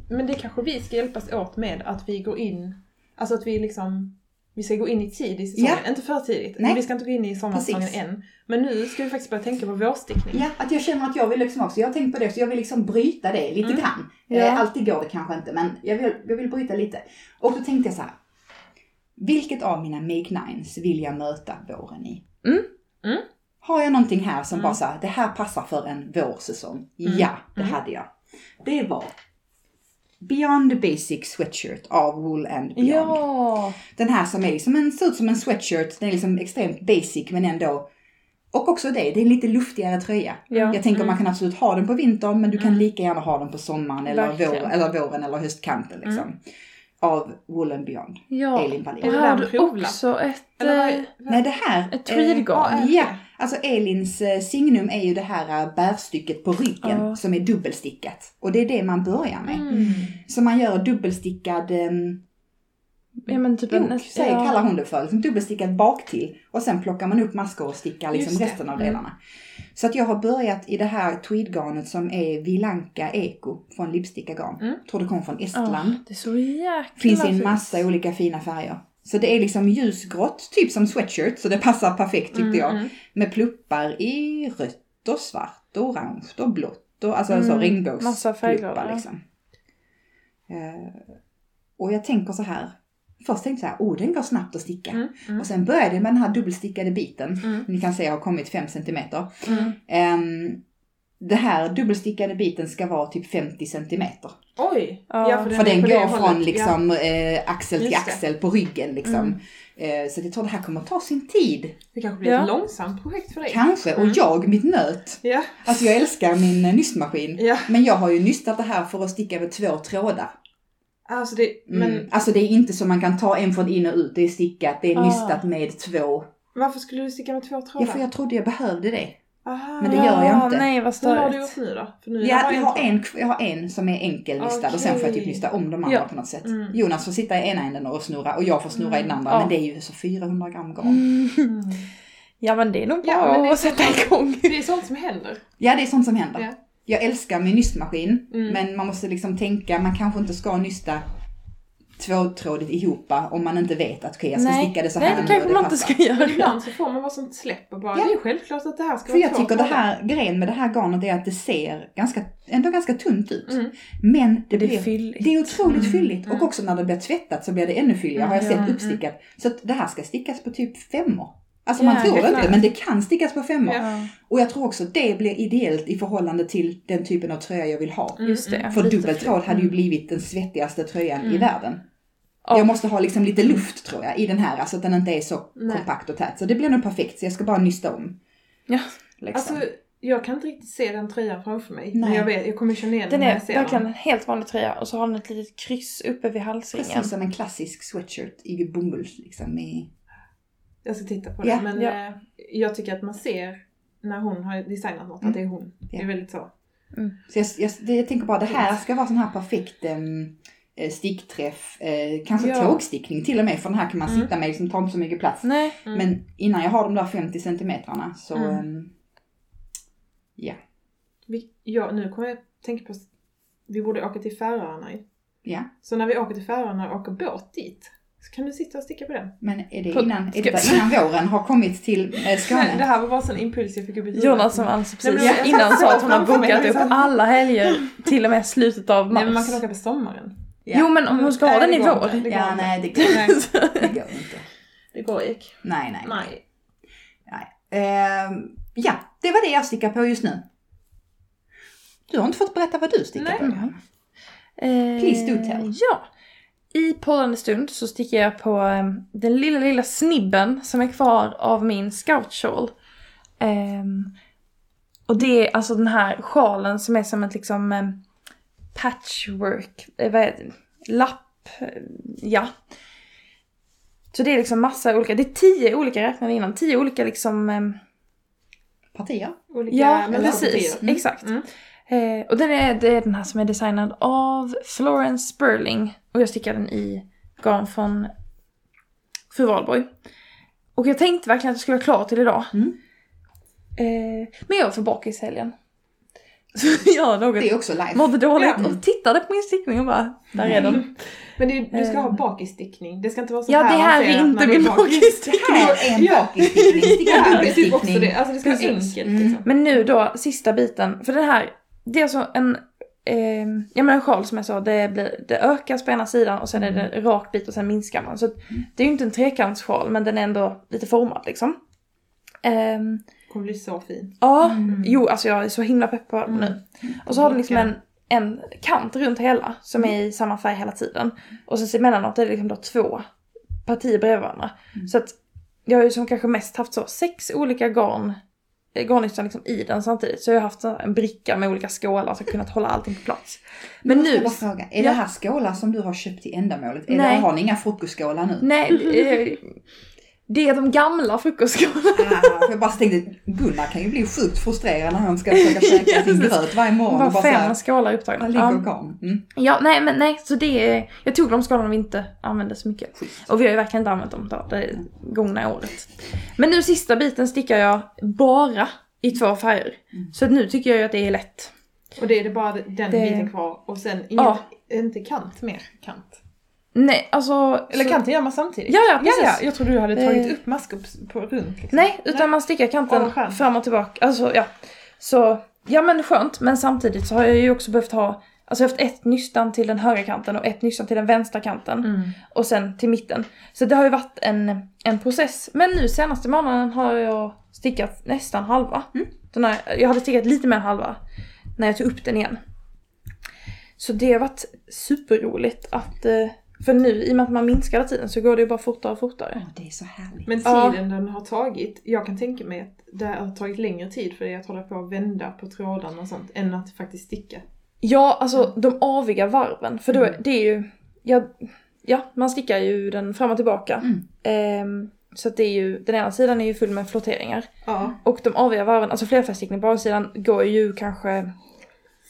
men det kanske vi ska hjälpas åt med att vi går in, alltså att vi liksom, vi ska gå in i tid i säsongen. Ja. Inte för tidigt. Nej. Vi ska inte gå in i sommarsäsongen än. Men nu ska vi faktiskt börja tänka på vårstickning. Ja, att jag känner att jag vill liksom också, jag har tänkt på det, så jag vill liksom bryta det lite Mm. grann. Ja. Eh, alltid går det kanske inte, men jag vill, jag vill bryta lite. Och då tänkte jag så här. Vilket av mina Make Nines vill jag möta våren i? Mm. Mm. Har jag någonting här som Mm. bara så här, det här passar för en vårsäsong? Mm. Ja, det Mm. hade jag. Det var Beyond Basic Sweatshirt av Wool and Beyond. Ja! Den här som är liksom en, ser ut som en sweatshirt, den är liksom extremt basic men ändå och också det, det är en lite luftigare tröja. Ja. Jag tänker man kan absolut ha den på vintern men du kan Mm. lika gärna ha den på sommaren eller, vår, eller våren eller höstkanten liksom. Av Wool and Beyond. Ja. Elin Wallin. Och har du också ett... Eller vad, eh, Nej det här. Ett tweedgarn. Eh, ja, alltså Elins eh, signum är ju det här eh, bärstycket på ryggen Ja. som är dubbelstickat. Och det är det man börjar med. Mm. Så man gör dubbelstickad ehm, Ja men typ en... säger, ja. kallar hon det för. Liksom dubbelstickad bak till Och sen plockar man upp maskor och stickar liksom resten av Mm. Så att jag har börjat i det här tweedgarnet som är Vilanka Eko från Lipsticka garn. Mm. Tror det kommer från Ja, Estland. det är så jäkla Finns i en fint. massa olika fina färger. Så det är liksom ljusgrått, typ som sweatshirt, så det passar perfekt tyckte Mm, jag. mm. Med pluppar i rött och svart och orange och blått och alltså Mm, så massa regnbågspluppar liksom. Eh, och jag tänker så här. Först tänkte jag så här, oh den går snabbt att sticka. Mm, mm. Och sen började jag med den här dubbelstickade biten. Mm. Ni kan se jag har kommit 5 centimeter. Mm. Ehm, det här dubbelstickade biten ska vara typ 50 centimeter. Oj! Ja, den För den på det går hållet. från liksom eh, axel till Just det. axel på ryggen liksom. Mm. Eh, så jag tror det här kommer att ta sin tid. Ja. Det kanske blir Ja. ett långsamt projekt för dig. Kanske. Och Mm. jag, mitt nöt. Ja. Alltså jag älskar min nystmaskin. Ja. Men jag har ju nystat det här för att sticka med två trådar. Alltså det, Mm. men Alltså det är inte så man kan ta en från in och ut. Det är stickat, det är Ah. nystat med två. varför skulle du sticka med två Ja, trådar? för jag trodde jag behövde det. Aha. Men det gör jag inte. Nej vad Hur har du gjort nu då? För nu Ja, jag har, en, jag har en som är enkelnystad och sen får jag typ nysta om de andra Ja. på något sätt. Mm. Jonas får sitta i ena änden och snurra och jag får snurra i den andra. Ja. Men det är ju så 400 gram garn. Mm. Ja men det är nog bra Ja, men det är att sätta igång. Det är sånt som händer. Ja, det är sånt som händer. Ja. Jag älskar min nystmaskin, Mm. men man måste liksom tänka, man kanske inte ska nysta tvåtrådigt ihop om man inte vet att okej, jag ska sticka det så här Nej, det kanske man inte ska göra. Men ibland så får man bara sånt släpp och bara, Ja. det är självklart att det här ska För vara jag tycker det här, grejen med det här garnet är att det ser ganska, ändå ganska tunt ut. Mm. Men det, Det är blir, fylligt. det är otroligt Mm, fylligt. mm. Och också när det blir tvättat så blir det ännu fylligare har jag Mm, sett ja, uppstickat. Så att det här ska stickas på typ femmor. Alltså Ja, man tror det inte, men det kan stickas på femmor. Ja. Ja, Och jag tror också det blir ideellt i förhållande till den typen av tröja jag vill ha. Mm, just det. För Lite dubbeltråd hade ju mm. blivit den svettigaste tröjan i Mm. världen. Ja. Jag måste ha liksom lite luft tror jag i den här, alltså att den inte är så Nej. kompakt och tät. Så det blir nog perfekt, så jag ska bara nysta om. Ja. Liksom. Alltså, jag kan inte riktigt se den tröjan framför mig. Men Nej. jag vet, jag kommer känna igen Den när är jag ser verkligen den. en helt vanlig tröja och så har den ett litet kryss uppe vid halsringen. Precis som en klassisk sweatshirt i bomull liksom. I... Jag ska titta på Ja, den. Men eh, jag tycker att man ser när hon har designat något att det är hon. Det är väldigt så. Så jag, jag, det, jag tänker bara det här ska vara sån här perfekt eh, stickträff, eh, kanske Ja. tågstickning till och med för den här kan man Mm. sitta med, liksom tar inte så mycket plats. Nej. Mm. Men innan jag har de där 50 centimetrarna så, Mm. em, ja. Vi, ja, nu kommer jag tänka på vi borde åka till Färöarna. Ja, Så när vi åker till Färöarna och åker båt dit så kan du sitta och sticka på den. men är det innan, är ska- det innan våren har kommit till eh, Nej, det Skåne? här var bara en impuls jag fick upp i huvudet. Jonas som alltså Nej, precis men jag- innan sa att hon har bokat upp alla helger till och med slutet av mars. Nej men man kan åka på sommaren. Ja. Jo men om hon ska ha Nej, den i vår. inte. Det går Ja, inte. nej det går, Nej, det går inte. det går inte. Nej, nej. Nej. Ehm, ja, det var det jag stickar på just nu. Du har inte fått berätta vad du stickar Nej. på. Johanna. Eh, Please do tell. Ja. I poddande stund så sticker jag på eh, den lilla, lilla snibben som är kvar av min scout shawl. Ehm, och det är alltså den här sjalen som är som ett liksom eh, patchwork, eh, vad är det? Lapp, eh, ja. Så det är liksom massa olika, det är tio olika, räknade innan, tio olika liksom eh, Partier. Olika Ja, precis. kopior. Exakt. Mm. Eh, och den är, det är den här som är designad av Florence Sperling. Och jag stickar den i garn från Fru Valborg. Och jag tänkte verkligen att jag skulle vara klar till idag. Mm. Eh, men jag var för bakis i helgen. Så jag något Det är också live. mådde dåligt Ja. och tittade på min stickning och bara, där är den. Men det, du ska ha Eh. bakisstickning. Det ska inte vara så Ja, här det här är inte det min bakis. bakisstickning. Det här är en Ja. bakisstickning, sticka Ja, det dubbelstickning. det. Alltså det ska vara Precis. enkelt Mm. liksom. Men nu då, sista biten. För den här, det är alltså en, eh, ja men en sjal som jag sa, det, blir, det ökas på ena sidan och sen är det en rak bit och sen minskar man. Så att det är ju inte en trekantssjal men den är ändå lite formad liksom. Ehm, kommer bli så fin. ja, Mm. jo alltså jag är så himla pepp på den nu. Och så har den liksom en, en kant runt hela som är i samma färg hela tiden. Och sen emellanåt är det liksom då två partier bredvid varandra. Så att jag har ju som kanske mest haft så sex olika garn, eh, garnnystan liksom i den samtidigt. Så jag har haft en bricka med olika skålar så jag kunnat hålla allting på plats. Men nu... jag fråga, är Ja. det här skålar som du har köpt till ändamålet? Nej. det, har ni inga frukostskålar nu? Nej, eh, det är de gamla frukostskålarna. Ah, jag bara tänkte, Gunnar kan ju bli sjukt frustrerad när han ska försöka käka sin gröt varje morgon. Bara och bara fem skålar upptagna. Ligger? Mm. Ja, nej men nej, så det är, jag tog de skålarna vi inte använde så mycket. Schysst. Och vi har ju verkligen inte använt dem då, det gångna året. Men nu sista biten stickar jag bara i två färger. Så att nu tycker jag ju att det är lätt. Och det är det bara den Det- biten kvar och sen inget, Ja. inte kant mer. Kant. Nej, alltså... Eller så- kanten gör man samtidigt? Ja, ja, precis. Ja, ja. Jag trodde du hade tagit Eh. upp maskop på runt. Liksom. Nej, utan man stickar kanten skönt. fram och tillbaka. Alltså ja. Så, ja men skönt. Men samtidigt så har jag ju också behövt ha, alltså jag har haft ett nystan till den högra kanten och ett nystan till den vänstra kanten. Mm. Och sen till mitten. Så det har ju varit en, en process. Men nu senaste månaden har jag stickat nästan halva. Den här, jag hade stickat lite mer än halva när jag tog upp den igen. Så det har varit superroligt att, eh, för nu i och med att man minskar hela tiden så går det ju bara fortare och fortare. Åh, det är så härligt. Men Ja. tiden den har tagit, jag kan tänka mig att det har tagit längre tid för dig att hålla på och vända på trådarna och sånt än att faktiskt sticka. Ja, alltså de aviga varven. För då, Mm. det är ju, ja, ja, man stickar ju den fram och tillbaka. Mm. Ehm, så att det är ju, den ena sidan är ju full med flotteringar. Ja. Och de aviga varven, alltså flerfärgstickning på avsidan går ju kanske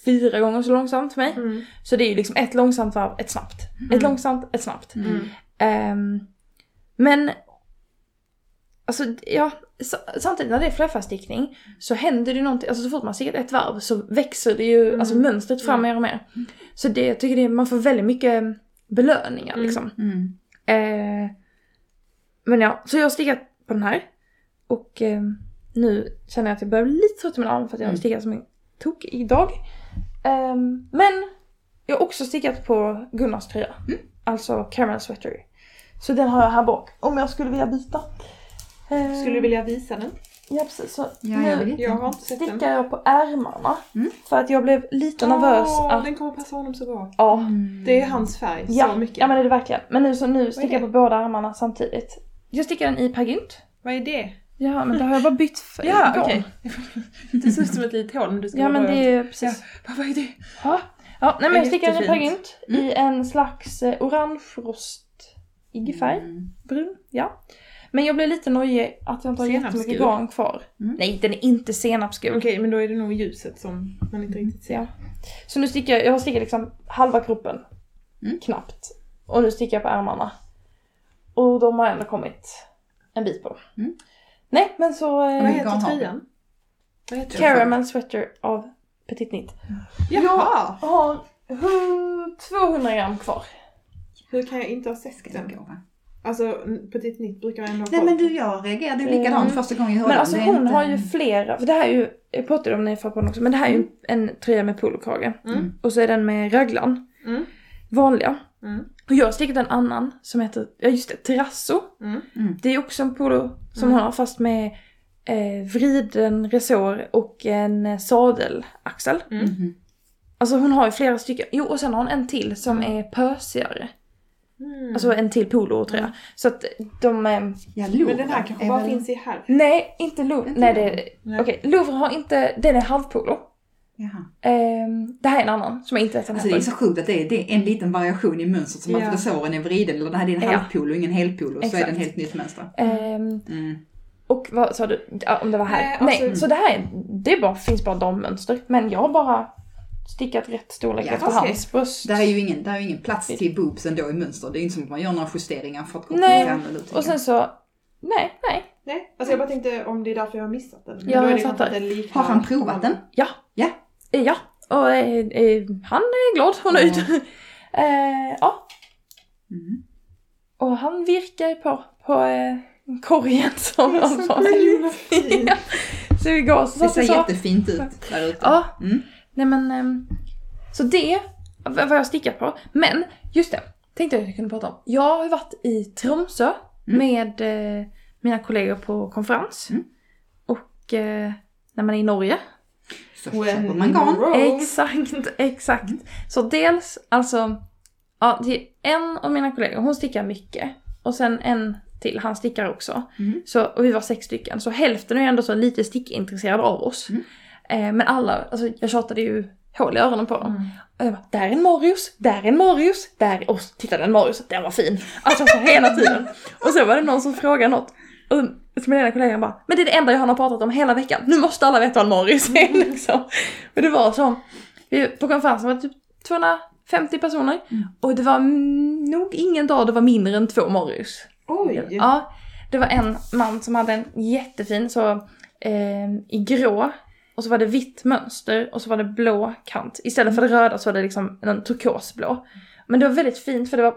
fyra gånger så långsamt för mig. Mm. Så det är ju liksom ett långsamt varv, ett snabbt. Ett långsamt, ett snabbt. Mm. Ehm, men, alltså ja, sa- samtidigt när det är flerfärgstickning så händer det ju någonting, alltså så fort man stickat ett varv så växer det ju, Mm. alltså mönstret fram mer och mer. Så det, jag tycker det, man får väldigt mycket belöningar Mm. liksom. Mm. Eh, men ja, så jag har stickat på den här. Och eh, nu känner jag att jag börjar bli lite trött i mina armar för att jag har Mm. stickat som en tok idag. Eh, men jag har också stickat på Gunnars tröja. Alltså caramel sweater. Så den har jag här bak om jag skulle vilja byta. Eh, Skulle du vilja visa den? Ja precis, så Ja, nu. Jag har inte sett den. stickar jag på ärmarna. Mm. För att jag blev lite nervös att... Den kommer passa honom så bra. Ja, Mm. Det är hans färg ja, så mycket. ja men det är det verkligen. Men nu så nu stickar jag på båda armarna samtidigt. Jag stickar den i pergynt. Vad är det? Ja men det har jag bara bytt för Ja, okej. Det ser ut som ett litet hål men du ska Ja men det är precis. Ja, vad är det? Ja, ja nej men jag stickar den i Jättefint. pergynt. I en slags eh, orange-rostig färg. Mm. Brun, ja. Men jag blev lite nojig att jag inte har jättemycket garn kvar. Mm. Nej den är inte senapsgul. Okej, men då är det nog ljuset som man inte riktigt ser. Ja. Så nu stickar jag, jag har stickat liksom halva kroppen. Mm. Knappt. Och nu stickar jag på ärmarna. Och de har ändå kommit en bit på. Mm. Nej men så... Vad Eh, heter tröjan? Vad heter den? Caramel sweater av Petit Knit. Jaha! Jag har hu- 200 gram kvar. Hur kan jag inte ha sett den? Alltså, Petit Nitt brukar jag ändå ha Nej men du, jag reagerade ju likadant Mm. första gången jag hörde Men den. alltså hon inte- har ju flera, för det här är ju, jag pratade om det förra podden också, men det här är ju en tröja med polokrage. Mm. Och så är den med raglan. Mm. Vanliga. Mm. Och jag har stickat en annan som heter, ja just det, Terrasso. Mm. Det är också en polo som Mm. hon har fast med eh, vriden resår och en eh, sadelaxel. Mm. Mhm. Alltså hon har ju flera stycken. Jo och sen har hon en till som är pösigare. Mm. Alltså en till polo tror jag. Mm. Så att de... Eh, Ja, Louvre men den här kanske bara väl- finns i här. nej, inte Louvre. Nej, det. Okej, Louvre har inte... Den är halvpolo. Jaha. Ehm, det här är en annan som jag inte vet vad Alltså det är så sjukt att det är, det är en liten variation i mönstret som Ja. att resåren är vriden eller det här är en Ja. halvpolo, ingen helpolo, så är det en helt nytt mönster. Ehm, Mm. och vad sa du? Om det var här? Nej, Nej, alltså- så det här är, det är bara, finns bara dammönster. Men jag har bara stickat rätt storlek Ja, efter okej. hans bröst. Där är ju ingen, där är ju ingen plats till boobs ändå i mönster. Det är ju inte som att man gör några justeringar för att kroppen Nej. Och sen så... Nej, nej. Nej, alltså jag bara tänkte om det är därför jag har missat den. Men Ja, jag det fattar. Har han provat den? Ja. Ja. Ja. Och eh, eh, han är glad och nöjd. eh, ja. Mm. Och han virkar på, på eh, korgen som han fin. Ja. Så igår så Det ser jättefint ut där ute. Ja, Mm. nej men. ehm, så det var jag stickat på. Men just det, tänkte jag att jag kunde prata om. Jag har ju varit i Tromsö Mm. med eh, mina kollegor på konferens. Mm. Och när man är i Norge. When köper man garn. roll. Exakt, exakt. Så dels, alltså, ja, det är en av mina kollegor, hon stickar mycket. Och sen en till, han stickar också. Mm. Så, och vi var sex stycken, så hälften är ändå så lite stickintresserade av oss. Mm. Eh, men alla, alltså jag tjatade ju hål i öronen på dem. Mm. Och jag bara, där är en Marius, där är en Marius, där, och så tittade en Marius, den var fin. Alltså så hela tiden. Och så var det någon som frågade något. Så min ena kollega bara, men det är det enda jag har pratat om hela veckan. Nu måste alla veta vad Marius är liksom. Men det var så, vi, på konferensen var det typ 250 personer. Mm. Och det var mm, nog ingen dag det var mindre än två Marius. Oj! Ja, det var en man som hade en jättefin så eh, i grå och så var det vitt mönster och så var det blå kant. Istället för det röda så var det liksom en turkosblå. Men det var väldigt fint för det var,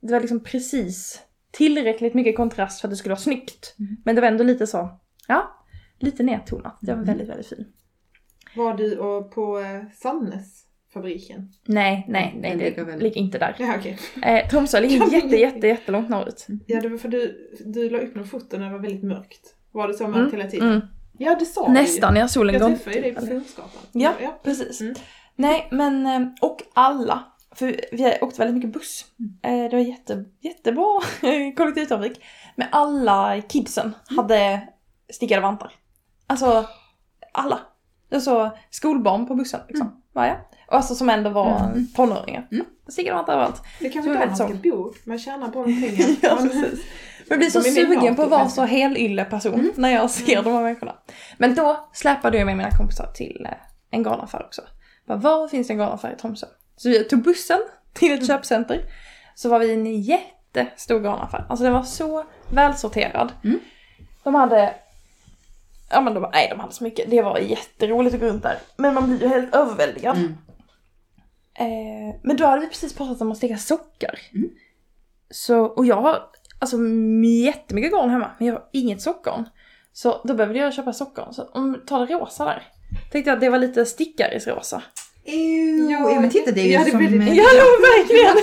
det var liksom precis tillräckligt mycket kontrast för att det skulle vara snyggt. Mm. Men det var ändå lite så, ja, lite nedtonat. Det var Mm. väldigt, väldigt fint. Var du och på eh, Sannes fabriken? Nej, nej, nej, det ligger väl- ligger inte där. Ja okej. Eh, Tromsö ligger jätte, jätte, jättelångt norrut. Ja det var för du, du la upp några foton när det var väldigt mörkt. Var det så mörkt Mm, hela tiden? Mm. Ja det sa du Nästan när ju. solen Jag går träffade ju dig på Kungsgatan. Ja, precis. Mm. Nej, men eh, och alla. För vi åkte väldigt mycket buss. Eh, Det var jätte, jättebra kollektivtrafik. Men alla kidsen hade stickade vantar. Alltså, alla. Det var så skolbarn på bussen liksom. Var jag. Och alltså som ändå var Mm. tonåringar. Mm. Stickade vantar överallt. Det kan Så väl det där man ska bo? Man tjänar bra med pengar. Ja, Man- precis. Blir så är sugen på att vara så helylle person när jag ser de här människorna. Men då släpade jag med mina kompisar till eh, en garnaffär också. Bara, var finns det en garnaffär i Tromsö? Så vi tog bussen till ett köpcenter. Så var vi i en jättestor garnaffär. Alltså den var så välsorterad. Mm. De hade Ja men de, nej de hade så mycket, det var jätteroligt att gå runt där. Men man blir ju helt överväldigad. Mm. Eh, men då hade vi precis pratat om att sticka sockar. Mm. Så, och jag har alltså jättemycket garn hemma, men jag har inget sockgarn. Så då behövde jag köpa sockgarn. Så om tar det rosa där. Tänkte jag att det var lite stickaris-rosa. Ew, Ja, ja, men titta det är ju ja, det som... eh, Ja, ja, verkligen!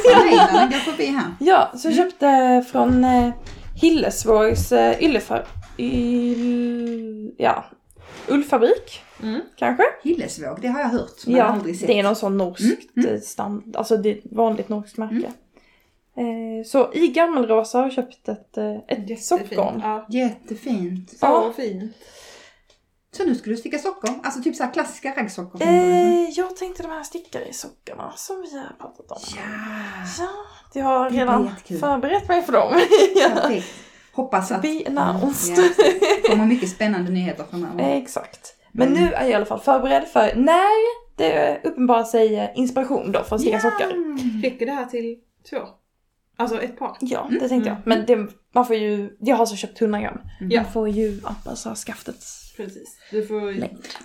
Den går förbi här. Ja, så jag köpte från eh, Hillesvågs eh, yllefar... Yll, ja, ullfabrik Mm. kanske? Hillesvåg, det har jag hört. Men jag Ja, aldrig sett. det är någon sån norskt Mm, mm. stand, alltså det är ett vanligt norskt märke. Eh, så i gammelrosa har jag köpt ett, eh, ett Jättefint. sockgarn. Ja. Jättefint. Så Ja. fint. Så nu ska du sticka sockor? Alltså typ så här klassiska raggsockor? Eh, jag tänkte de här stickare-sockorna som vi har pratat om. Ja, Ja, jag har Det redan förberett mig för dem. ja. perfekt. Hoppas att... Be announced. Ja, det kommer mycket spännande nyheter framöver. Exakt. Men nu är jag i alla fall förberedd för när det uppenbarar sig eh, inspiration då för att sticka sockar. Räcker det här till två? Alltså ett par? Ja, det tänkte jag. Mm. Men det, man får ju, jag har så köpt 100 gram. Mm. Man får ju anpassa skaftet Precis. Du får...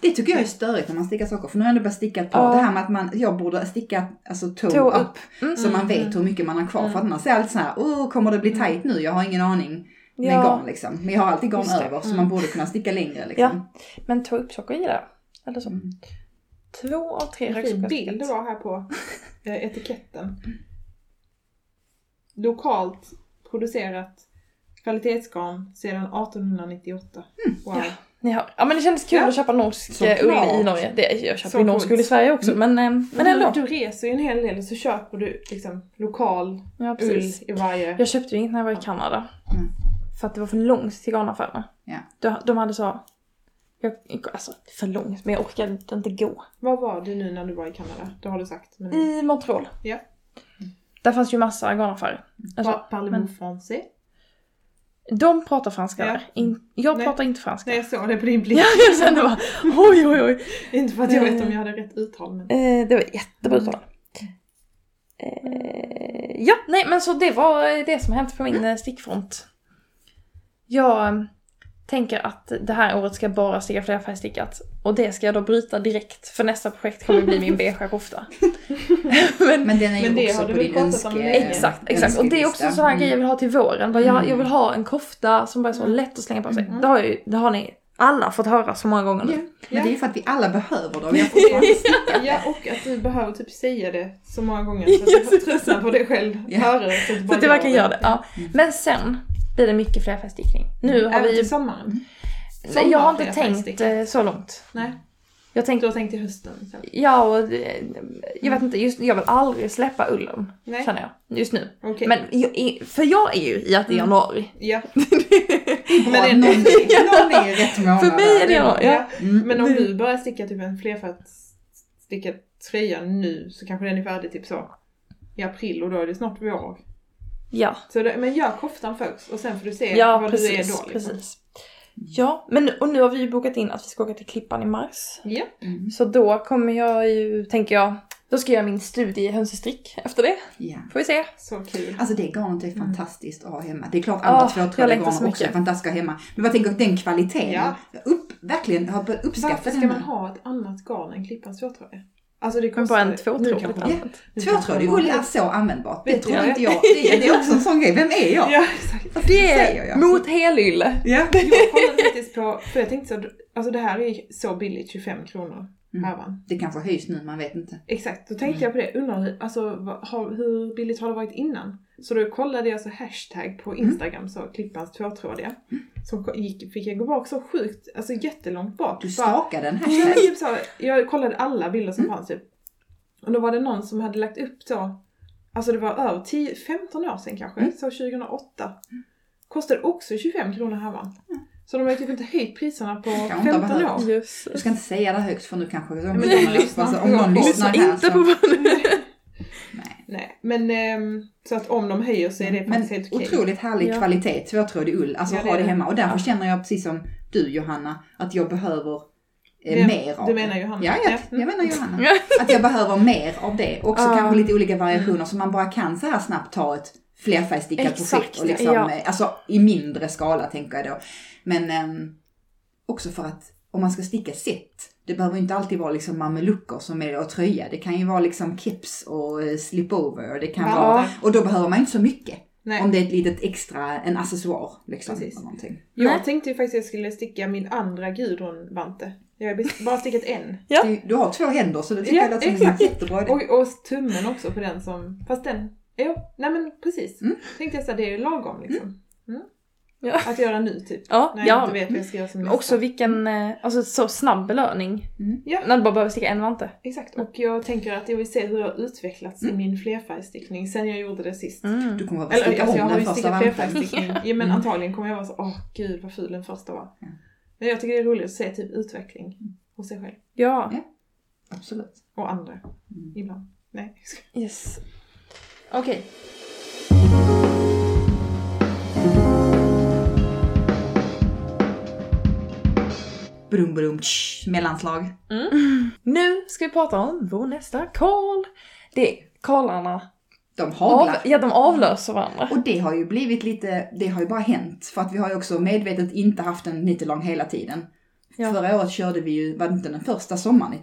Det tycker jag är störigt när man stickar sockor. För nu har jag ändå börjat sticka par. Ja. Det här med att man, jag borde sticka alltså toe, Toe up. up. Mm. Så man vet hur mycket man har kvar. För annars är allt så här, oh, kommer det bli tight nu? Jag har ingen aning. Med Ja. garn liksom. Men jag har alltid garn över så Mm. man borde kunna sticka längre liksom. Ja. Men två uppsockor gillar jag. Eller så. Mm. Två av tre högsockor bild det var här på eh, etiketten. Lokalt producerat kvalitetsgarn sedan 1898. Wow. Ja. Ni hör. Ja men det kändes kul Ja. att köpa norsk eh, ull i Norge. Det, jag köper Så ju norsk ull i Sverige också men, eh, men ändå. Du, du reser ju en hel del så köper du liksom lokal Ja, ull i varje... Jag köpte ju inget när jag var i Kanada. Mm. För att det var för långt till garnaffärerna. Ja. De, de hade så... Jag, alltså för långt men jag orkade inte gå. Var var du nu när du var i Kanada? Det har du sagt. Men... I Montreal. Ja. Där fanns ju massa garnaffärer. Alltså, Pa- Parlez-vous men- français? De pratar franska Ja. där. In, jag Nej. pratar inte franska. Nej, jag såg det på din blick. Ja, jag kände bara oj oj oj. Inte för att jag vet om jag hade rätt uttal men... Eh, det var jättebra uttal. Eh, ja, nej men så det var det som hänt på min eh, stickfront. Jag eh, tänker att det här året ska jag bara sticka flerfärgstickat. Och det ska jag då bryta direkt för nästa projekt kommer bli min beigea kofta. men, Men den är ju Men det också har du på din önske... Exakt, exakt. Och det är också en sån här grej jag vill ha till våren. Jag, jag vill ha en kofta som bara är så Mm. lätt att slänga på sig. Mm. Det, har ju, det har ni alla fått höra så många gånger nu. Men det är ju för att vi alla behöver dem. Ja, och att du behöver typ säga det så många gånger så att du tröttnar på dig själv. Ja. Höra det så att du Så att jag verkligen gör det. Ja. Mm. Men sen blir det mycket flerfärgstickning. Nu har Även vi till sommaren. Nej, jag har inte tänkt eh, så långt. Nej. Jag Du tänkte, har tänkt till hösten sen? ja och det- jag vet inte, just, jag vill aldrig släppa ullen. Nej. Känner jag, just nu. Okej. Men jag, är- för jag är ju i att det är Mm. januari. Ja. Men det- någon, någon är rätt månad. För mig är det Ja. januari, ja. Mm. Men om du börjar sticka typ en flerfärgsstickad tröja nu så kanske den är färdig typ så i april och då är det snart vår. Ja, Så det, men gör koftan först och sen får du se ja vad precis. du är då. Liksom. precis. Ja, men och nu har vi ju bokat in att vi ska åka till Klippan i mars. Ja. Mm. Så då kommer jag ju, tänker jag, då ska jag göra min studie i hönsestrick efter det. Ja. Får vi se. Så kul. Alltså det garnet är fantastiskt att ha hemma. Det är klart andra tvåtrådiga längtar så garn också är fantastiska att ha hemma. Men jag tänker den kvaliteten. Ja. Upp, verkligen har börjat uppskatta Varför ska den. man ha ett annat garn än Klippans tvåtrådiga? Alltså det Men kostar... bara en tvåtrådig nu kanske Tvåtrådig ull är så användbart. Det tror jag. inte jag. Det är, det är också en sån grej. Vem är jag? Ja, exakt. Det säger är jag. mot helylle. Ja. Jag kollade faktiskt på, för jag tänkte så, alltså det här är ju så billigt, 25 kronor. Härvan. Det kanske höjs nu, man vet inte. Exakt, då tänkte jag på det, undrar hur- alltså, har, hur billigt har det varit innan? Så då kollade jag så hashtag på Instagram, så Klippans tvåtrådiga. Ko- gick, fick jag gå bak så sjukt, alltså jättelångt bak. Du den Ja, här. typ så, jag kollade alla bilder som fanns typ. Och då var det någon som hade lagt upp så, alltså det var över 10, 15 år sedan kanske, Mm. så 2008. Kostade också 25 kronor härvan. Så de har typ inte höjt priserna på inte 15 behövt. år. Just. Du ska inte säga det högst för nu kanske de men lyssnar. alltså, om någon lyssnar Lyssna här inte så... på vad Nej. Nej, men ehm, så att om de höjer så är det Men faktiskt helt okej. otroligt härlig Ja. kvalitet, tvåtrådig ull. Alltså Ja, det ha det det. hemma. Och därför Ja. känner jag precis som du Johanna, att jag behöver eh, Vem? mer av Du det. menar Johanna? Ja, jag, Ja. jag menar Johanna. Att jag behöver mer av det. Också Ja. kanske lite olika variationer så man bara kan så här snabbt ta ett flerfärgstickat projekt och liksom, ja. eh, alltså i mindre skala tänker jag då. Men ehm, också för att om man ska sticka set, det behöver inte alltid vara liksom mamelucker som är och tröja. Det kan ju vara liksom keps och eh, slipover. och Det kan Ja. vara, och då behöver man inte så mycket. Nej. Om det är ett litet extra, en accessoar liksom. Precis. Någonting. Jag Nej. tänkte ju faktiskt att jag skulle sticka min andra Gudrun-vante. Jag har bara stickat en. Ja. Du, du har två händer så det tycker Ja, jag låter som en jättebra idé. Och, och tummen också på den som, fast den, jo, nej men precis. Mm. Tänkte jag så här, det är ju lagom liksom. Mm. Ja. Att göra nu typ. Ja, När jag ja. inte vet vad jag ska göra som nästa. också vilken, eh, alltså så snabb belöning. Ja, När du bara behöver sticka en vante. exakt. Och jag tänker att jag vill se hur jag har utvecklats Mm. i min flerfärgstickning sen jag gjorde det sist. Mm. Du kommer att Eller sticka alltså jag om har den ju första stickat flerfärgstickning. Ja men Mm. antagligen kommer jag vara så, åh gud vad ful den första var. Ja. Men jag tycker det är roligt att se typ utveckling hos sig själv. Ja, Absolut. Och andra. Mm. Ibland. Nej, yes. Okej. Brum, brum, tsch, mellanslag. Nu ska vi prata om vår nästa call. Det är callarna. De Av, ja, de avlöser varandra. Och det har ju blivit lite, det har ju bara hänt. För att vi har ju också medvetet inte haft en nittelång hela tiden. Ja. Förra året körde vi ju, var det inte den första sommaren?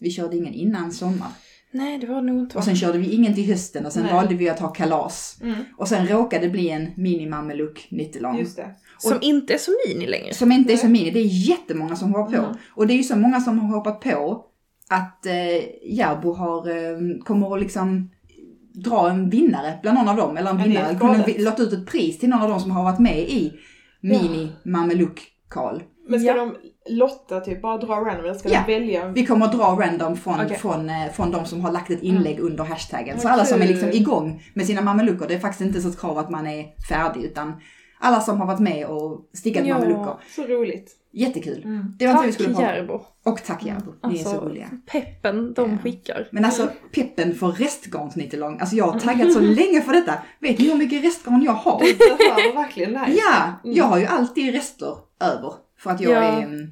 Vi körde ingen innan sommar. Nej, det var det nog inte. Och sen körde vi ingen till hösten och sen Nej. valde vi att ha kalas. Mm, Och sen råkade det bli en mini-mameluck nittelång. just det. Som inte är så mini längre. Som inte är så mini. Det är jättemånga som hoppar på. Mm. Och det är ju så många som har hoppat på att eh, Järbo har, eh, kommer att liksom dra en vinnare bland någon av dem. Eller en Ja, vinnare. galet. Kunna låta ut ett pris till någon av dem som har varit med i Mini Mameluck Karl. Men ska Ja. de lotta typ, bara dra random eller ska Ja. de välja? Vi kommer att dra random från, Okej. från, eh, från de som har lagt ett inlägg under hashtaggen. Så Vad alla som är liksom igång med sina mameluckor, det är faktiskt inte så ett krav att man är färdig utan alla som har varit med och stickat Ja. mameluckor. Så roligt. Jättekul. Mm. Det var vi Tack skulle prata om. Järbo. Och tack Järbo, ni är så Alltså, roliga. peppen de Ja. skickar. Men alltså peppen för restgarnsnittelång, alltså jag har taggat så länge för detta. Vet ni hur mycket restgarn jag har? Det verkligen nice. Ja, Mm. jag har ju alltid rester över. För att jag Ja. är...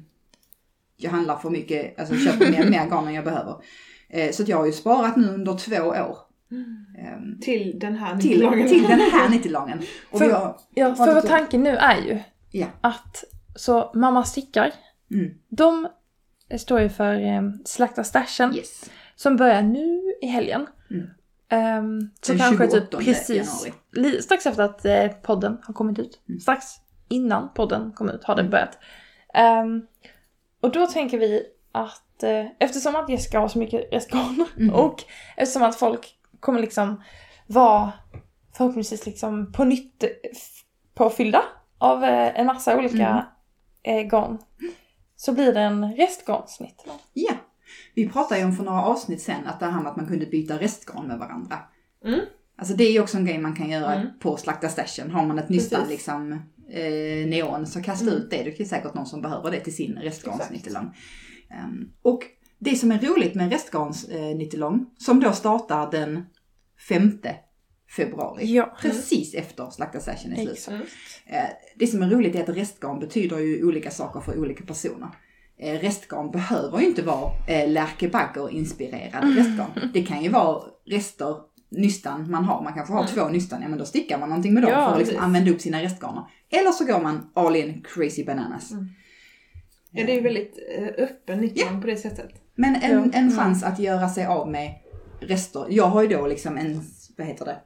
mm, Jag handlar för mycket, alltså köper mer, mer garn än jag behöver. Eh, Så att jag har ju sparat nu under två år. ehm, Till den här Till, nittelången. till den här nittelången. Och För- har, Ja, för vår tanke nu är ju Ja. att så mamma stickar, mm, de står ju för eh, Slakta stashen yes. som börjar nu i helgen. Mm. Ehm, så Den kanske typ 28 precis januari. strax efter att eh, podden har kommit ut. Mm. Strax innan podden kom ut har det börjat. Ehm, och då tänker vi att eh, eftersom att Jessica har så mycket restgarn Mm. och eftersom att folk kommer liksom vara förhoppningsvis liksom på nytt f- påfyllda av eh, en massa olika Mm. eh, garn. så blir det en restgarnsnitt. Ja. Vi pratade ju om för några avsnitt sen att det här med att man kunde byta restgarn med varandra. Mm. Alltså det är ju också en grej man kan göra Mm. på slakta stashen. Har man ett nystan liksom eh, neon så kasta Mm. ut det. Det är säkert någon som behöver det till sin Exakt. restgarnsnittelång. Um, och det som är roligt med restgarnsnittelång, som då startar den 5 februari. Ja. Precis efter slakta session är slut. Eh, Det som är roligt är att restgarn betyder ju olika saker för olika personer. Eh, Restgarn behöver ju inte vara eh, Lärke Bagger-inspirerad Mm. restgarn. Det kan ju vara rester, nystan man har. Man kanske har Mm. två nystan, ja men då stickar man någonting med dem Ja, för att liksom använda upp sina restgarner. Eller så går man all in crazy bananas. Mm. Ja, det är ju väldigt eh, öppen nitton på det sättet. Men en, en Mm. chans att göra sig av med rester. Jag har ju då liksom en, vad heter det?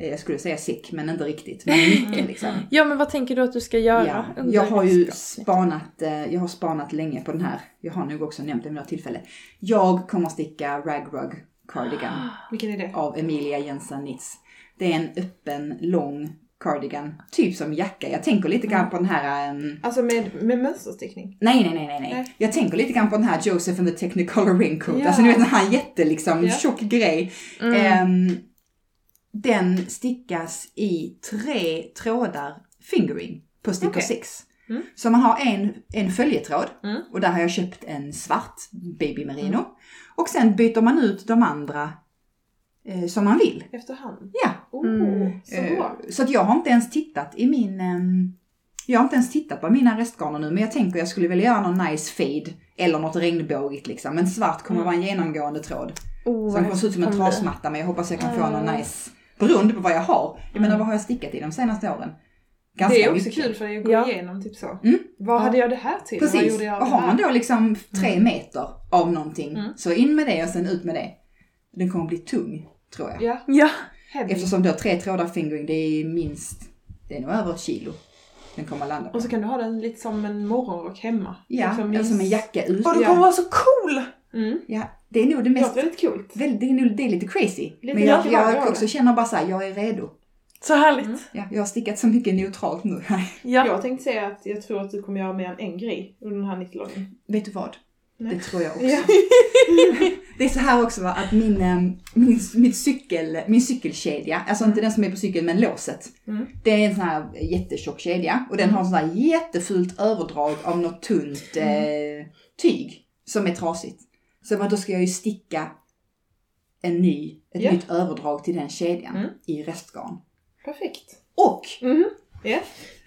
Eh, Jag skulle säga sick, men inte riktigt. Men mycket liksom. Ja men vad tänker du att du ska göra? Ja, jag har ju spanat, eh, jag har spanat länge på den här. Jag har nog också nämnt det vid några tillfälle. Jag kommer sticka Rag Rug Cardigan Vilken är det? av Emilia Jensen Knits. Det är en öppen, lång cardigan, typ som jacka. Jag tänker lite grann på den här... ehm, Alltså med, med mönsterstickning? nej, nej, nej, nej, nej. Jag tänker lite grann på den här Joseph and the Technicolor Raincoat. Ja. Alltså ni vet den här jätte liksom Ja. tjock grej. Mm. Ehm, den stickas i tre trådar fingering på stickor Okej. 6. Mm. Så man har en, en följetråd Mm. och där har jag köpt en svart baby merino. Och sen byter man ut de andra eh, som man vill. Efterhand? Ja, Oh, Mm. så eh, så att jag har inte ens tittat i min... ehm, jag har inte ens tittat på mina restgarner nu men jag tänker jag skulle vilja göra någon nice fade eller något regnbågigt liksom. Men svart kommer Mm. vara en genomgående tråd. Oh, Som kommer se ut som en trasmatta men jag hoppas jag kan få någon Mm. nice, beroende på vad jag har. Jag menar vad har jag stickat i de senaste åren? Ganska Det är också mycket. kul för att gå Ja. igenom typ så. Mm. Vad Ja. hade jag det här till? Vad Precis, gjorde jag och det har man då liksom tre meter av någonting Mm. så in med det och sen ut med det. Den kommer bli tung tror jag. Ja, Ja. Eftersom då tre trådar fingering det är minst, det är nog över ett kilo den kommer landa på. Och så kan du ha den lite som en morgonrock hemma. Ja, Liksom eller som en jacka ut. Och du Ja. kommer vara så cool! Mm. Ja, det är nog det Det mest, låter väldigt coolt. väl, det är nog det är lite crazy. Lite Men jag, mycket jag varje också känner bara så här, jag är redo. Så härligt. Mm. Ja, jag har stickat så mycket neutralt nu. Ja. Jag tänkte säga att jag tror att du kommer göra mer än en grej under den här 90-loggen. Vet du vad? Nej. Det tror jag också. Ja. Det är så här också va, att min, eh, min, mitt cykel, min cykelkedja, alltså inte den som är på cykeln men låset. Mm. Det är en sån här jättetjock kedja och den har sån här jättefult överdrag av något tunt eh, tyg som är trasigt. Så då ska jag ju sticka en ny, ett Ja. nytt överdrag till den kedjan Mm. i restgarn. Perfekt. Och, Mhm. Ja.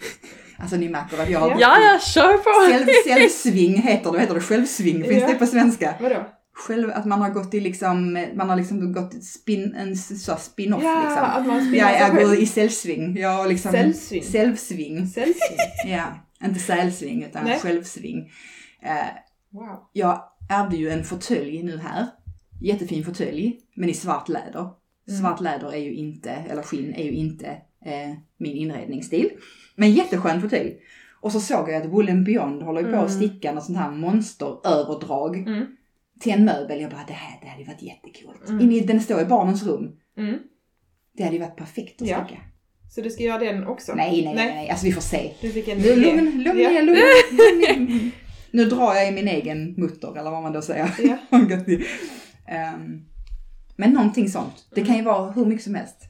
alltså ni märker att jag har Ja. Ja, ja, kör på! Själv, självsving heter det, heter det? Självsving, finns Ja. det på svenska? Vadå? Själv, att man har gått i liksom, man har liksom gått spin, en så spin-off Ja, liksom. att man Ja, jag går i säljsving. Jag har liksom... Säljsving. Sällsynt. Ja, inte sälsving utan Nej. självsving. Eh, Wow. jag ärvde ju en fåtölj nu här. Jättefin fåtölj, men i svart läder. Mm. Svart läder är ju inte, eller skinn är ju inte eh, min inredningsstil. Men jätteskön fåtölj. Och så såg jag att Woolen Beyond håller på att Mm. sticka något sånt här monsteröverdrag Mm. till en möbel. Jag bara, det här det hade ju varit jättekult. Mm. I, den står i barnens rum. Mm. Det hade ju varit perfekt att Ja. sticka. Så du ska göra den också? Nej, nej, nej, nej, alltså vi får se. Du fick en Lugn, lugn, lugn Ja. lugn, lugn. Nu drar jag i min egen mutter, eller vad man då säger. Ja. Ehm, men någonting sånt. Det kan ju vara hur mycket som helst.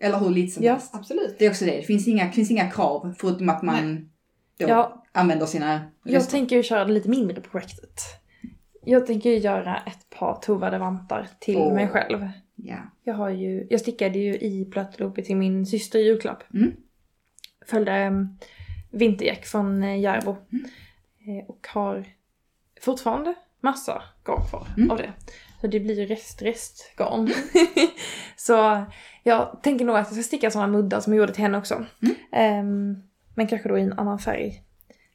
Eller hur lite som Ja. helst. Absolut. Det är också det. Det finns inga, finns inga krav förutom att man då Ja. använder sina Jag rester. tänker ju köra det lite mindre projektet. Jag tänker ju göra ett par tovade vantar till Åh. mig själv. Ja. Jag har ju, jag stickade ju i plötloopet till min syster i julklapp. Mm. Följde um, vinterjack från uh, Järbo. Mm. Eh, och har fortfarande massa garn kvar Mm. av det. Så det blir ju rest, restgarn. så jag tänker nog att jag ska sticka sådana muddar som jag gjorde till henne också. Mm. Ehm, men kanske då i en annan färg.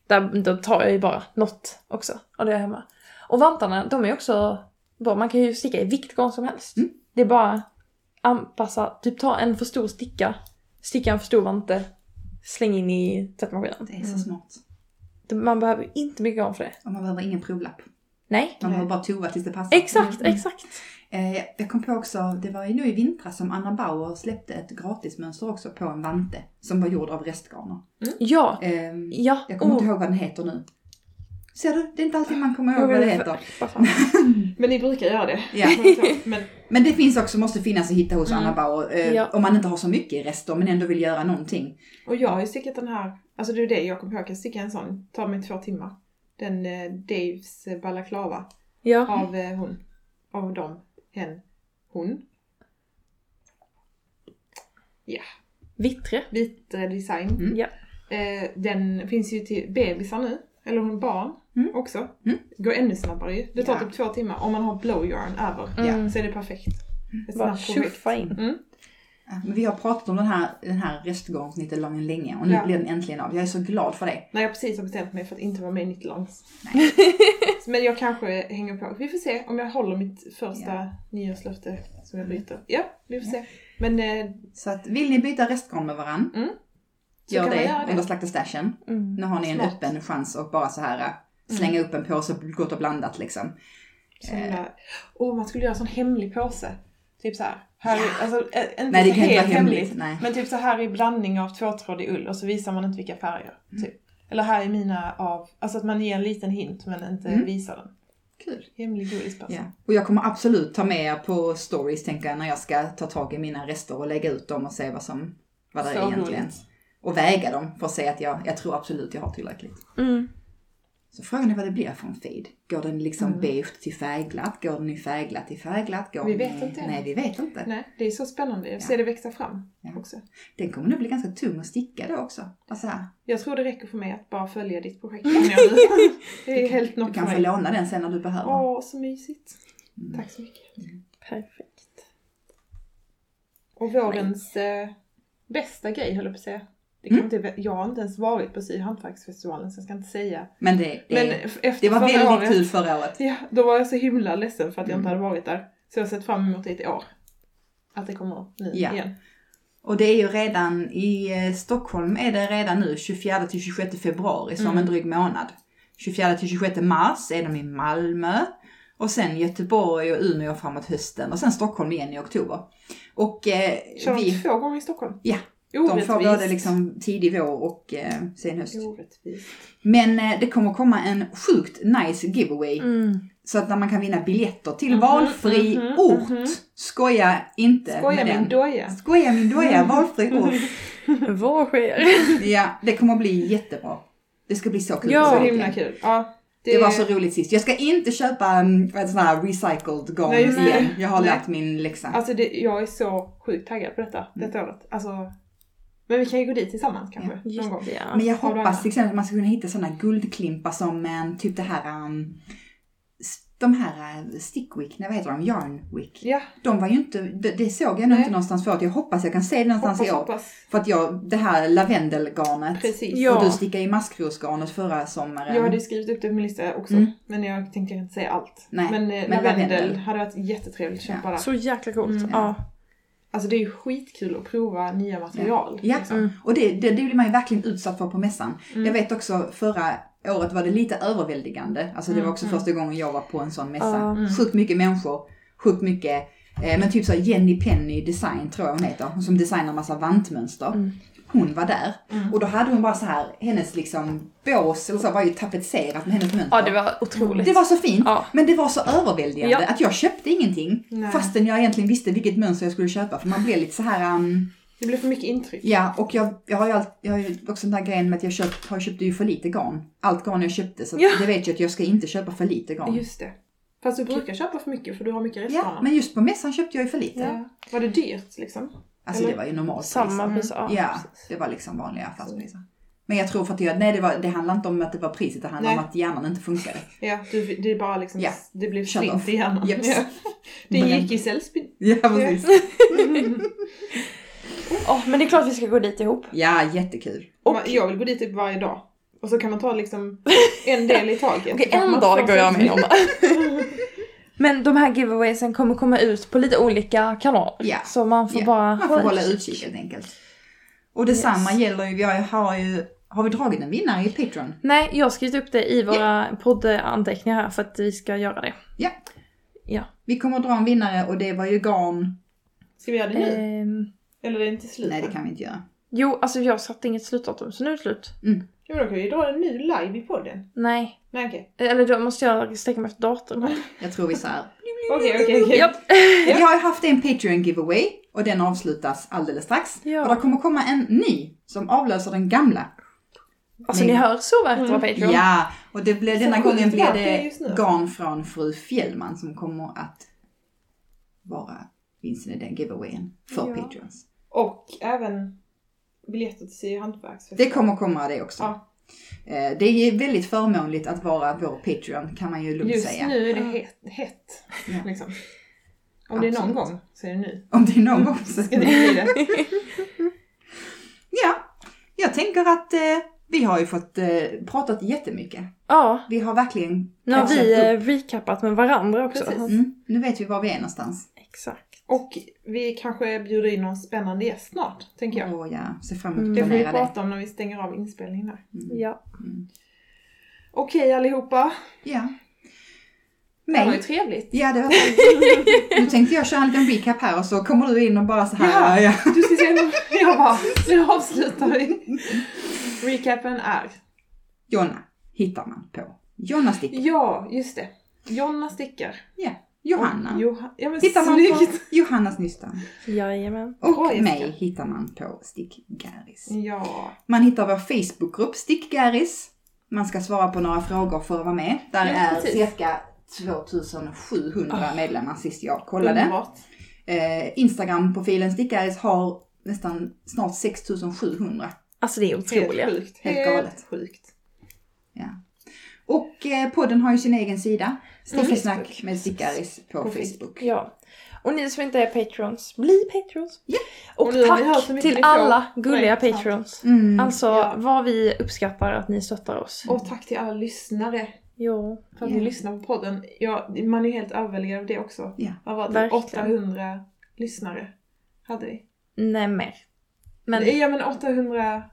Där, då tar jag ju bara något också av det jag har hemma. Och vantarna, de är också bra. Man kan ju sticka i vilket garn som helst. Mm. Det är bara anpassa, typ ta en för stor sticka, sticka en för stor vante, släng in i tvättmaskinen. Det är så smart. Man behöver inte mycket garn för det. Och man behöver ingen provlapp. Nej. Nej. behöver bara tova tills det passar. Exakt, Mm. exakt. Eh, jag kom på också, det var ju nu i vintras som Anna Bauer släppte ett gratismönster också på en vante som var gjord av restgarner. Ja. Ehm, Ja. jag kommer oh. inte ihåg vad den heter nu. Ser du, det är inte alltid man kommer ihåg vad det heter. Men ni brukar göra det. Ja. Men Men det finns också, måste finnas att hitta hos Mm. Anna Bauer. Eh, Ja. Om man inte har så mycket rester men ändå vill göra någonting. Och jag har ju stickat den här, alltså det är det jag kom på, jag kan sticka en sån, tar mig två timmar. Den eh, Daves eh, balaklava Ja. av eh, hon, av dem, hen, hon. Ja, Vittre. Vitre design. Mm. Ja. Eh, den finns ju till bebisar nu, eller hon barn Mm. också. Mm. Går ännu snabbare ju. Det tar Ja. typ två timmar. Om man har blow yarn över Mm. så är det perfekt. Ett Bara tjuffa in. Mm. Men vi har pratat om den här, den här restgarnsnittelången länge och nu Ja. blir den äntligen av. Jag är så glad för det. När jag precis har bestämt mig för att inte vara med i Nittelångs. Nej. Men jag kanske hänger på. Vi får se om jag håller mitt första nyårslöfte som jag byter. Ja, vi får se. Men eh, Så att vill ni byta restgarn med varann, Mm. Så gör kan man det göra det. under slakta stashen. Mm. Nu har ni en Smart. öppen chans att bara så här äh, slänga upp en påse gott och blandat liksom. sån där... Åh, man skulle göra en sån hemlig påse. Typ så här. Här Ja. alltså, inte Nej, det kan inte helt vara hemligt, hemligt. Men typ så här i blandning av tvåtrådig ull och så visar man inte vilka färger. Typ. Eller här är mina av... Alltså att man ger en liten hint men inte Mm. visar den. Kul. Hemlig godispåse. Ja. Och jag kommer absolut ta med er på stories tänker jag när jag ska ta tag i mina rester och lägga ut dem och se vad som vad det Så är egentligen. roligt. Och väga dem för att se att jag, jag tror absolut jag har tillräckligt. Mm. Så frågan är vad det blir för en fade. Går den liksom Mm. beige till färgglatt? Går den i färgglatt till färgglatt? Går Vi den vet i... inte. Nej, vi vet inte. Nej, det är så spännande. Jag Ja. ser det växa fram Ja. också. Den kommer nog bli ganska tung att sticka då också. Alltså, Jag tror det räcker för mig att bara följa ditt projekt. det är helt du nog för kan få låna den sen när du behöver. Åh, så mysigt. Mm. Tack så mycket. Perfekt. Och vårens eh, bästa grej höll jag på att säga. Det Mm. kan inte, jag har inte ens varit på syhantverksfestivalen så jag ska inte säga. Men det, det, Men efter det var väldigt året, kul förra året. Ja, då var jag så himla ledsen för att jag inte Mm. hade varit där. Så jag har sett fram emot det i år. Att det kommer nu Ja. igen. Och det är ju redan i eh, Stockholm är det redan nu 24 till 26 februari, så om Mm. en dryg månad. 24 till 26 mars är de i Malmö. Och sen Göteborg och Umeå framåt hösten och sen Stockholm igen i oktober. Och eh, Kör vi, två gånger i Stockholm? Ja, de Orättvist. får både liksom tidig vår och eh, sen höst. Orättvist. Men eh, det kommer komma en sjukt nice giveaway. Mm. Så att när man kan vinna biljetter till Mhm, valfri mhm, ort. mhm. Skoja inte Skoja med min den. doja. Skoja min doja, valfri ort. Vad sker? Ja, det kommer bli jättebra. Det ska bli så kul. Ja. Så himla kul. Ja, Det var så roligt sist. Jag ska inte köpa um, ett sån här recycled garn det. igen. Jag har Nej. lärt min läxa. Alltså det, jag är så sjukt taggad på detta, detta året. Alltså, men vi kan ju gå dit tillsammans kanske, Just någon gång. ja. Men jag hoppas till exempel att man ska kunna hitta såna guldklimpar som um, typ det här um, de här uh, stickwick, nej vad heter de? Yarnwick. Ja, De var ju inte, det, det såg jag nog Nej. inte någonstans förut. Jag hoppas jag kan se det någonstans hoppas, i år. hoppas. För att jag, det här lavendelgarnet. Precis. Ja. Och du stickade i maskrosgarnet förra sommaren. Jag hade ju skrivit upp det på min lista också, Mm. men jag tänkte inte säga allt. Nej, men eh, men lavendel lavendel. hade varit jättetrevligt att köpa där. Så jäkla coolt. Mm. Ja. Alltså det är ju skitkul att prova nya material. Ja. liksom. Mm. Och det, det, det blir man ju verkligen utsatt för på mässan. Mm. Jag vet också förra året var det lite överväldigande. Alltså det var Mm, också mm. första gången jag var på en sån mässa. Mm. Sjukt mycket människor, sjukt mycket, eh, men typ så Jenny Penny Design tror jag hon heter. Hon som designar massa vantmönster. Mm. Hon var där. Mm. Och då hade hon bara så här, hennes liksom bås eller så var ju tapetserat med hennes mönster. ja, det var otroligt. Det var så fint, Ja. men det var så överväldigande Ja. att jag köpte ingenting. Nej. Fastän jag egentligen visste vilket mönster jag skulle köpa. För man blev lite så här... Um, Det blev för mycket intryck. Ja, och jag, jag har ju allt, jag har ju också den där grejen med att jag köpt, har köpt ju för lite garn. Allt garn jag köpte, så Ja. det vet jag att jag ska inte köpa för lite garn. Just det. Fast du brukar köpa för mycket för du har mycket ja, restvaror. men just på mässan köpte jag ju för lite. ja. Var det dyrt liksom? Alltså Eller? det var ju normalt Samma Mm. pris. Ja, Ja, det var liksom vanliga affärspriser. Men jag tror för att jag, nej det, var, det handlar inte om att det var priset, det handlar Nej. om att hjärnan inte funkade. Ja, du, det är bara liksom, Ja. det blev slint i hjärnan. Jeps. Ja. Det gick i sällspinn. Ja, precis. Ja, men det är klart vi ska gå dit ihop. Ja, jättekul. Och jag vill gå dit typ varje dag. Och så kan man ta liksom en del i taget. Okej, kan en dag går jag med om. Men de här giveawaysen kommer komma ut på lite olika kanaler. Ja. Så man får Ja, bara Man får hålla utkik helt enkelt. Och detsamma Yes. gäller ju, vi har, ju, har vi dragit en vinnare i Patreon? Nej, jag har skrivit upp det i våra poddanteckningar här för att vi ska göra det. Ja. Ja. Vi kommer att dra en vinnare och det var ju garn. Ska vi göra det nu? Ehm, Eller är det inte slut? Nej, det kan vi inte göra. jo, alltså jag satte inget slutdatum så nu är det slut. Ja, men då kan vi dra en ny live i podden. Nej. Nej okej. Eller då måste jag sträcka mig efter datorn. Jag tror vi så här. Okej, okej, okej. Japp. Vi har ju haft en Patreon giveaway och den avslutas alldeles strax. Ja. Och det kommer komma en ny som avlöser den gamla. Alltså ni hör så värt att vara Patreon. Ja, och det blir, denna gången blir värt det just nu. det garn från fru Fjällman som kommer att vara vinsten i den giveawayen för Ja. Patreons. Och även biljetter till Sy hantverksfestival. Det kommer komma det också. Ja. Eh, Det är väldigt förmånligt att vara vår Patreon kan man ju lugnt Just säga. nu är det hett. hett Ja. liksom. Om det är någon Absolut. gång så är det nu. Om det är någon gång så. Ska det bli det? Ja, jag tänker att eh, vi har ju fått eh, pratat jättemycket. Ja, Vi har verkligen nu har vi upp. eh, recapat med varandra också. Precis. Mm, nu vet vi var vi är någonstans. Exakt. Och vi kanske bjuder in någon spännande gäst snart, tänker jag. Åh ja, se fram emot Mm. att Det får vi det. prata om när vi stänger av inspelningen här. Ja. Okej allihopa. Ja. Det här var ju trevligt. Ja, det var Nu tänkte jag köra en liten recap här och så kommer du in och bara så här. Ja, ja. Du ska se, jag bara, nu avslutar vi. Recapen är, Jonna hittar man på. Jonna sticker. ja just det, Jonna stickar. Ja. Johanna ja men hittar man på snyggt. Johannas nystan. Jajamän. Och Jessica. mig hittar man på Stick Garris. Ja, Man hittar vår Facebookgrupp Stick Garris. Man ska svara på några frågor för att vara med. Där Ja, är precis. cirka 2700 medlemmar sist jag kollade. underbart. Eh, Instagram-profilen Stick Garris har nästan snart 6700. Alltså det är otroliga. Helt sjukt. Helt Helt, galet. sjukt. Ja. Och eh, podden har ju sin egen sida. Snickesnack Facebook. med Stick Garris på, På Facebook. Ja. Och ni som inte är patrons, bli patrons. Ja. Och Och tack till alla gulliga Nej, patrons. Mm. Alltså Ja. vad vi uppskattar att ni stöttar oss. Och tack till alla lyssnare Jo. för att Ja. ni lyssnar på podden. Ja, man är helt överväldigad av det också. Ja. Vad var det? Verkligen. 800 lyssnare hade vi. Nej mer. Men Men... Ja men 800...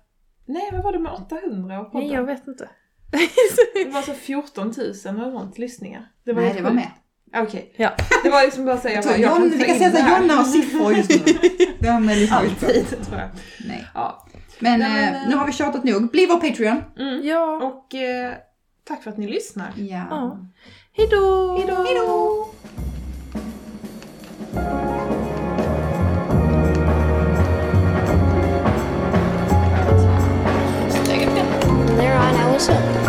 Nej vad var det med 800 och podden? nej, jag vet inte. Det var alltså 14 000 eller något lyssningar. Det var Nej, det var med. Okej. Ja. Det var liksom bara att säga tror, jag John, kan vi kan säga så här. Jonna har siffror just nu. Det har man lyssnat på. Alltid tror jag. Nej. Ja. Men, Nej, men, eh, eh, nu har vi tjatat nog. Bli vår Patreon. Mm. Ja. Och eh, tack för att ni lyssnar. Ja. Ja. Hejdå! Hejdå! Hejdå! There on, I was hooked.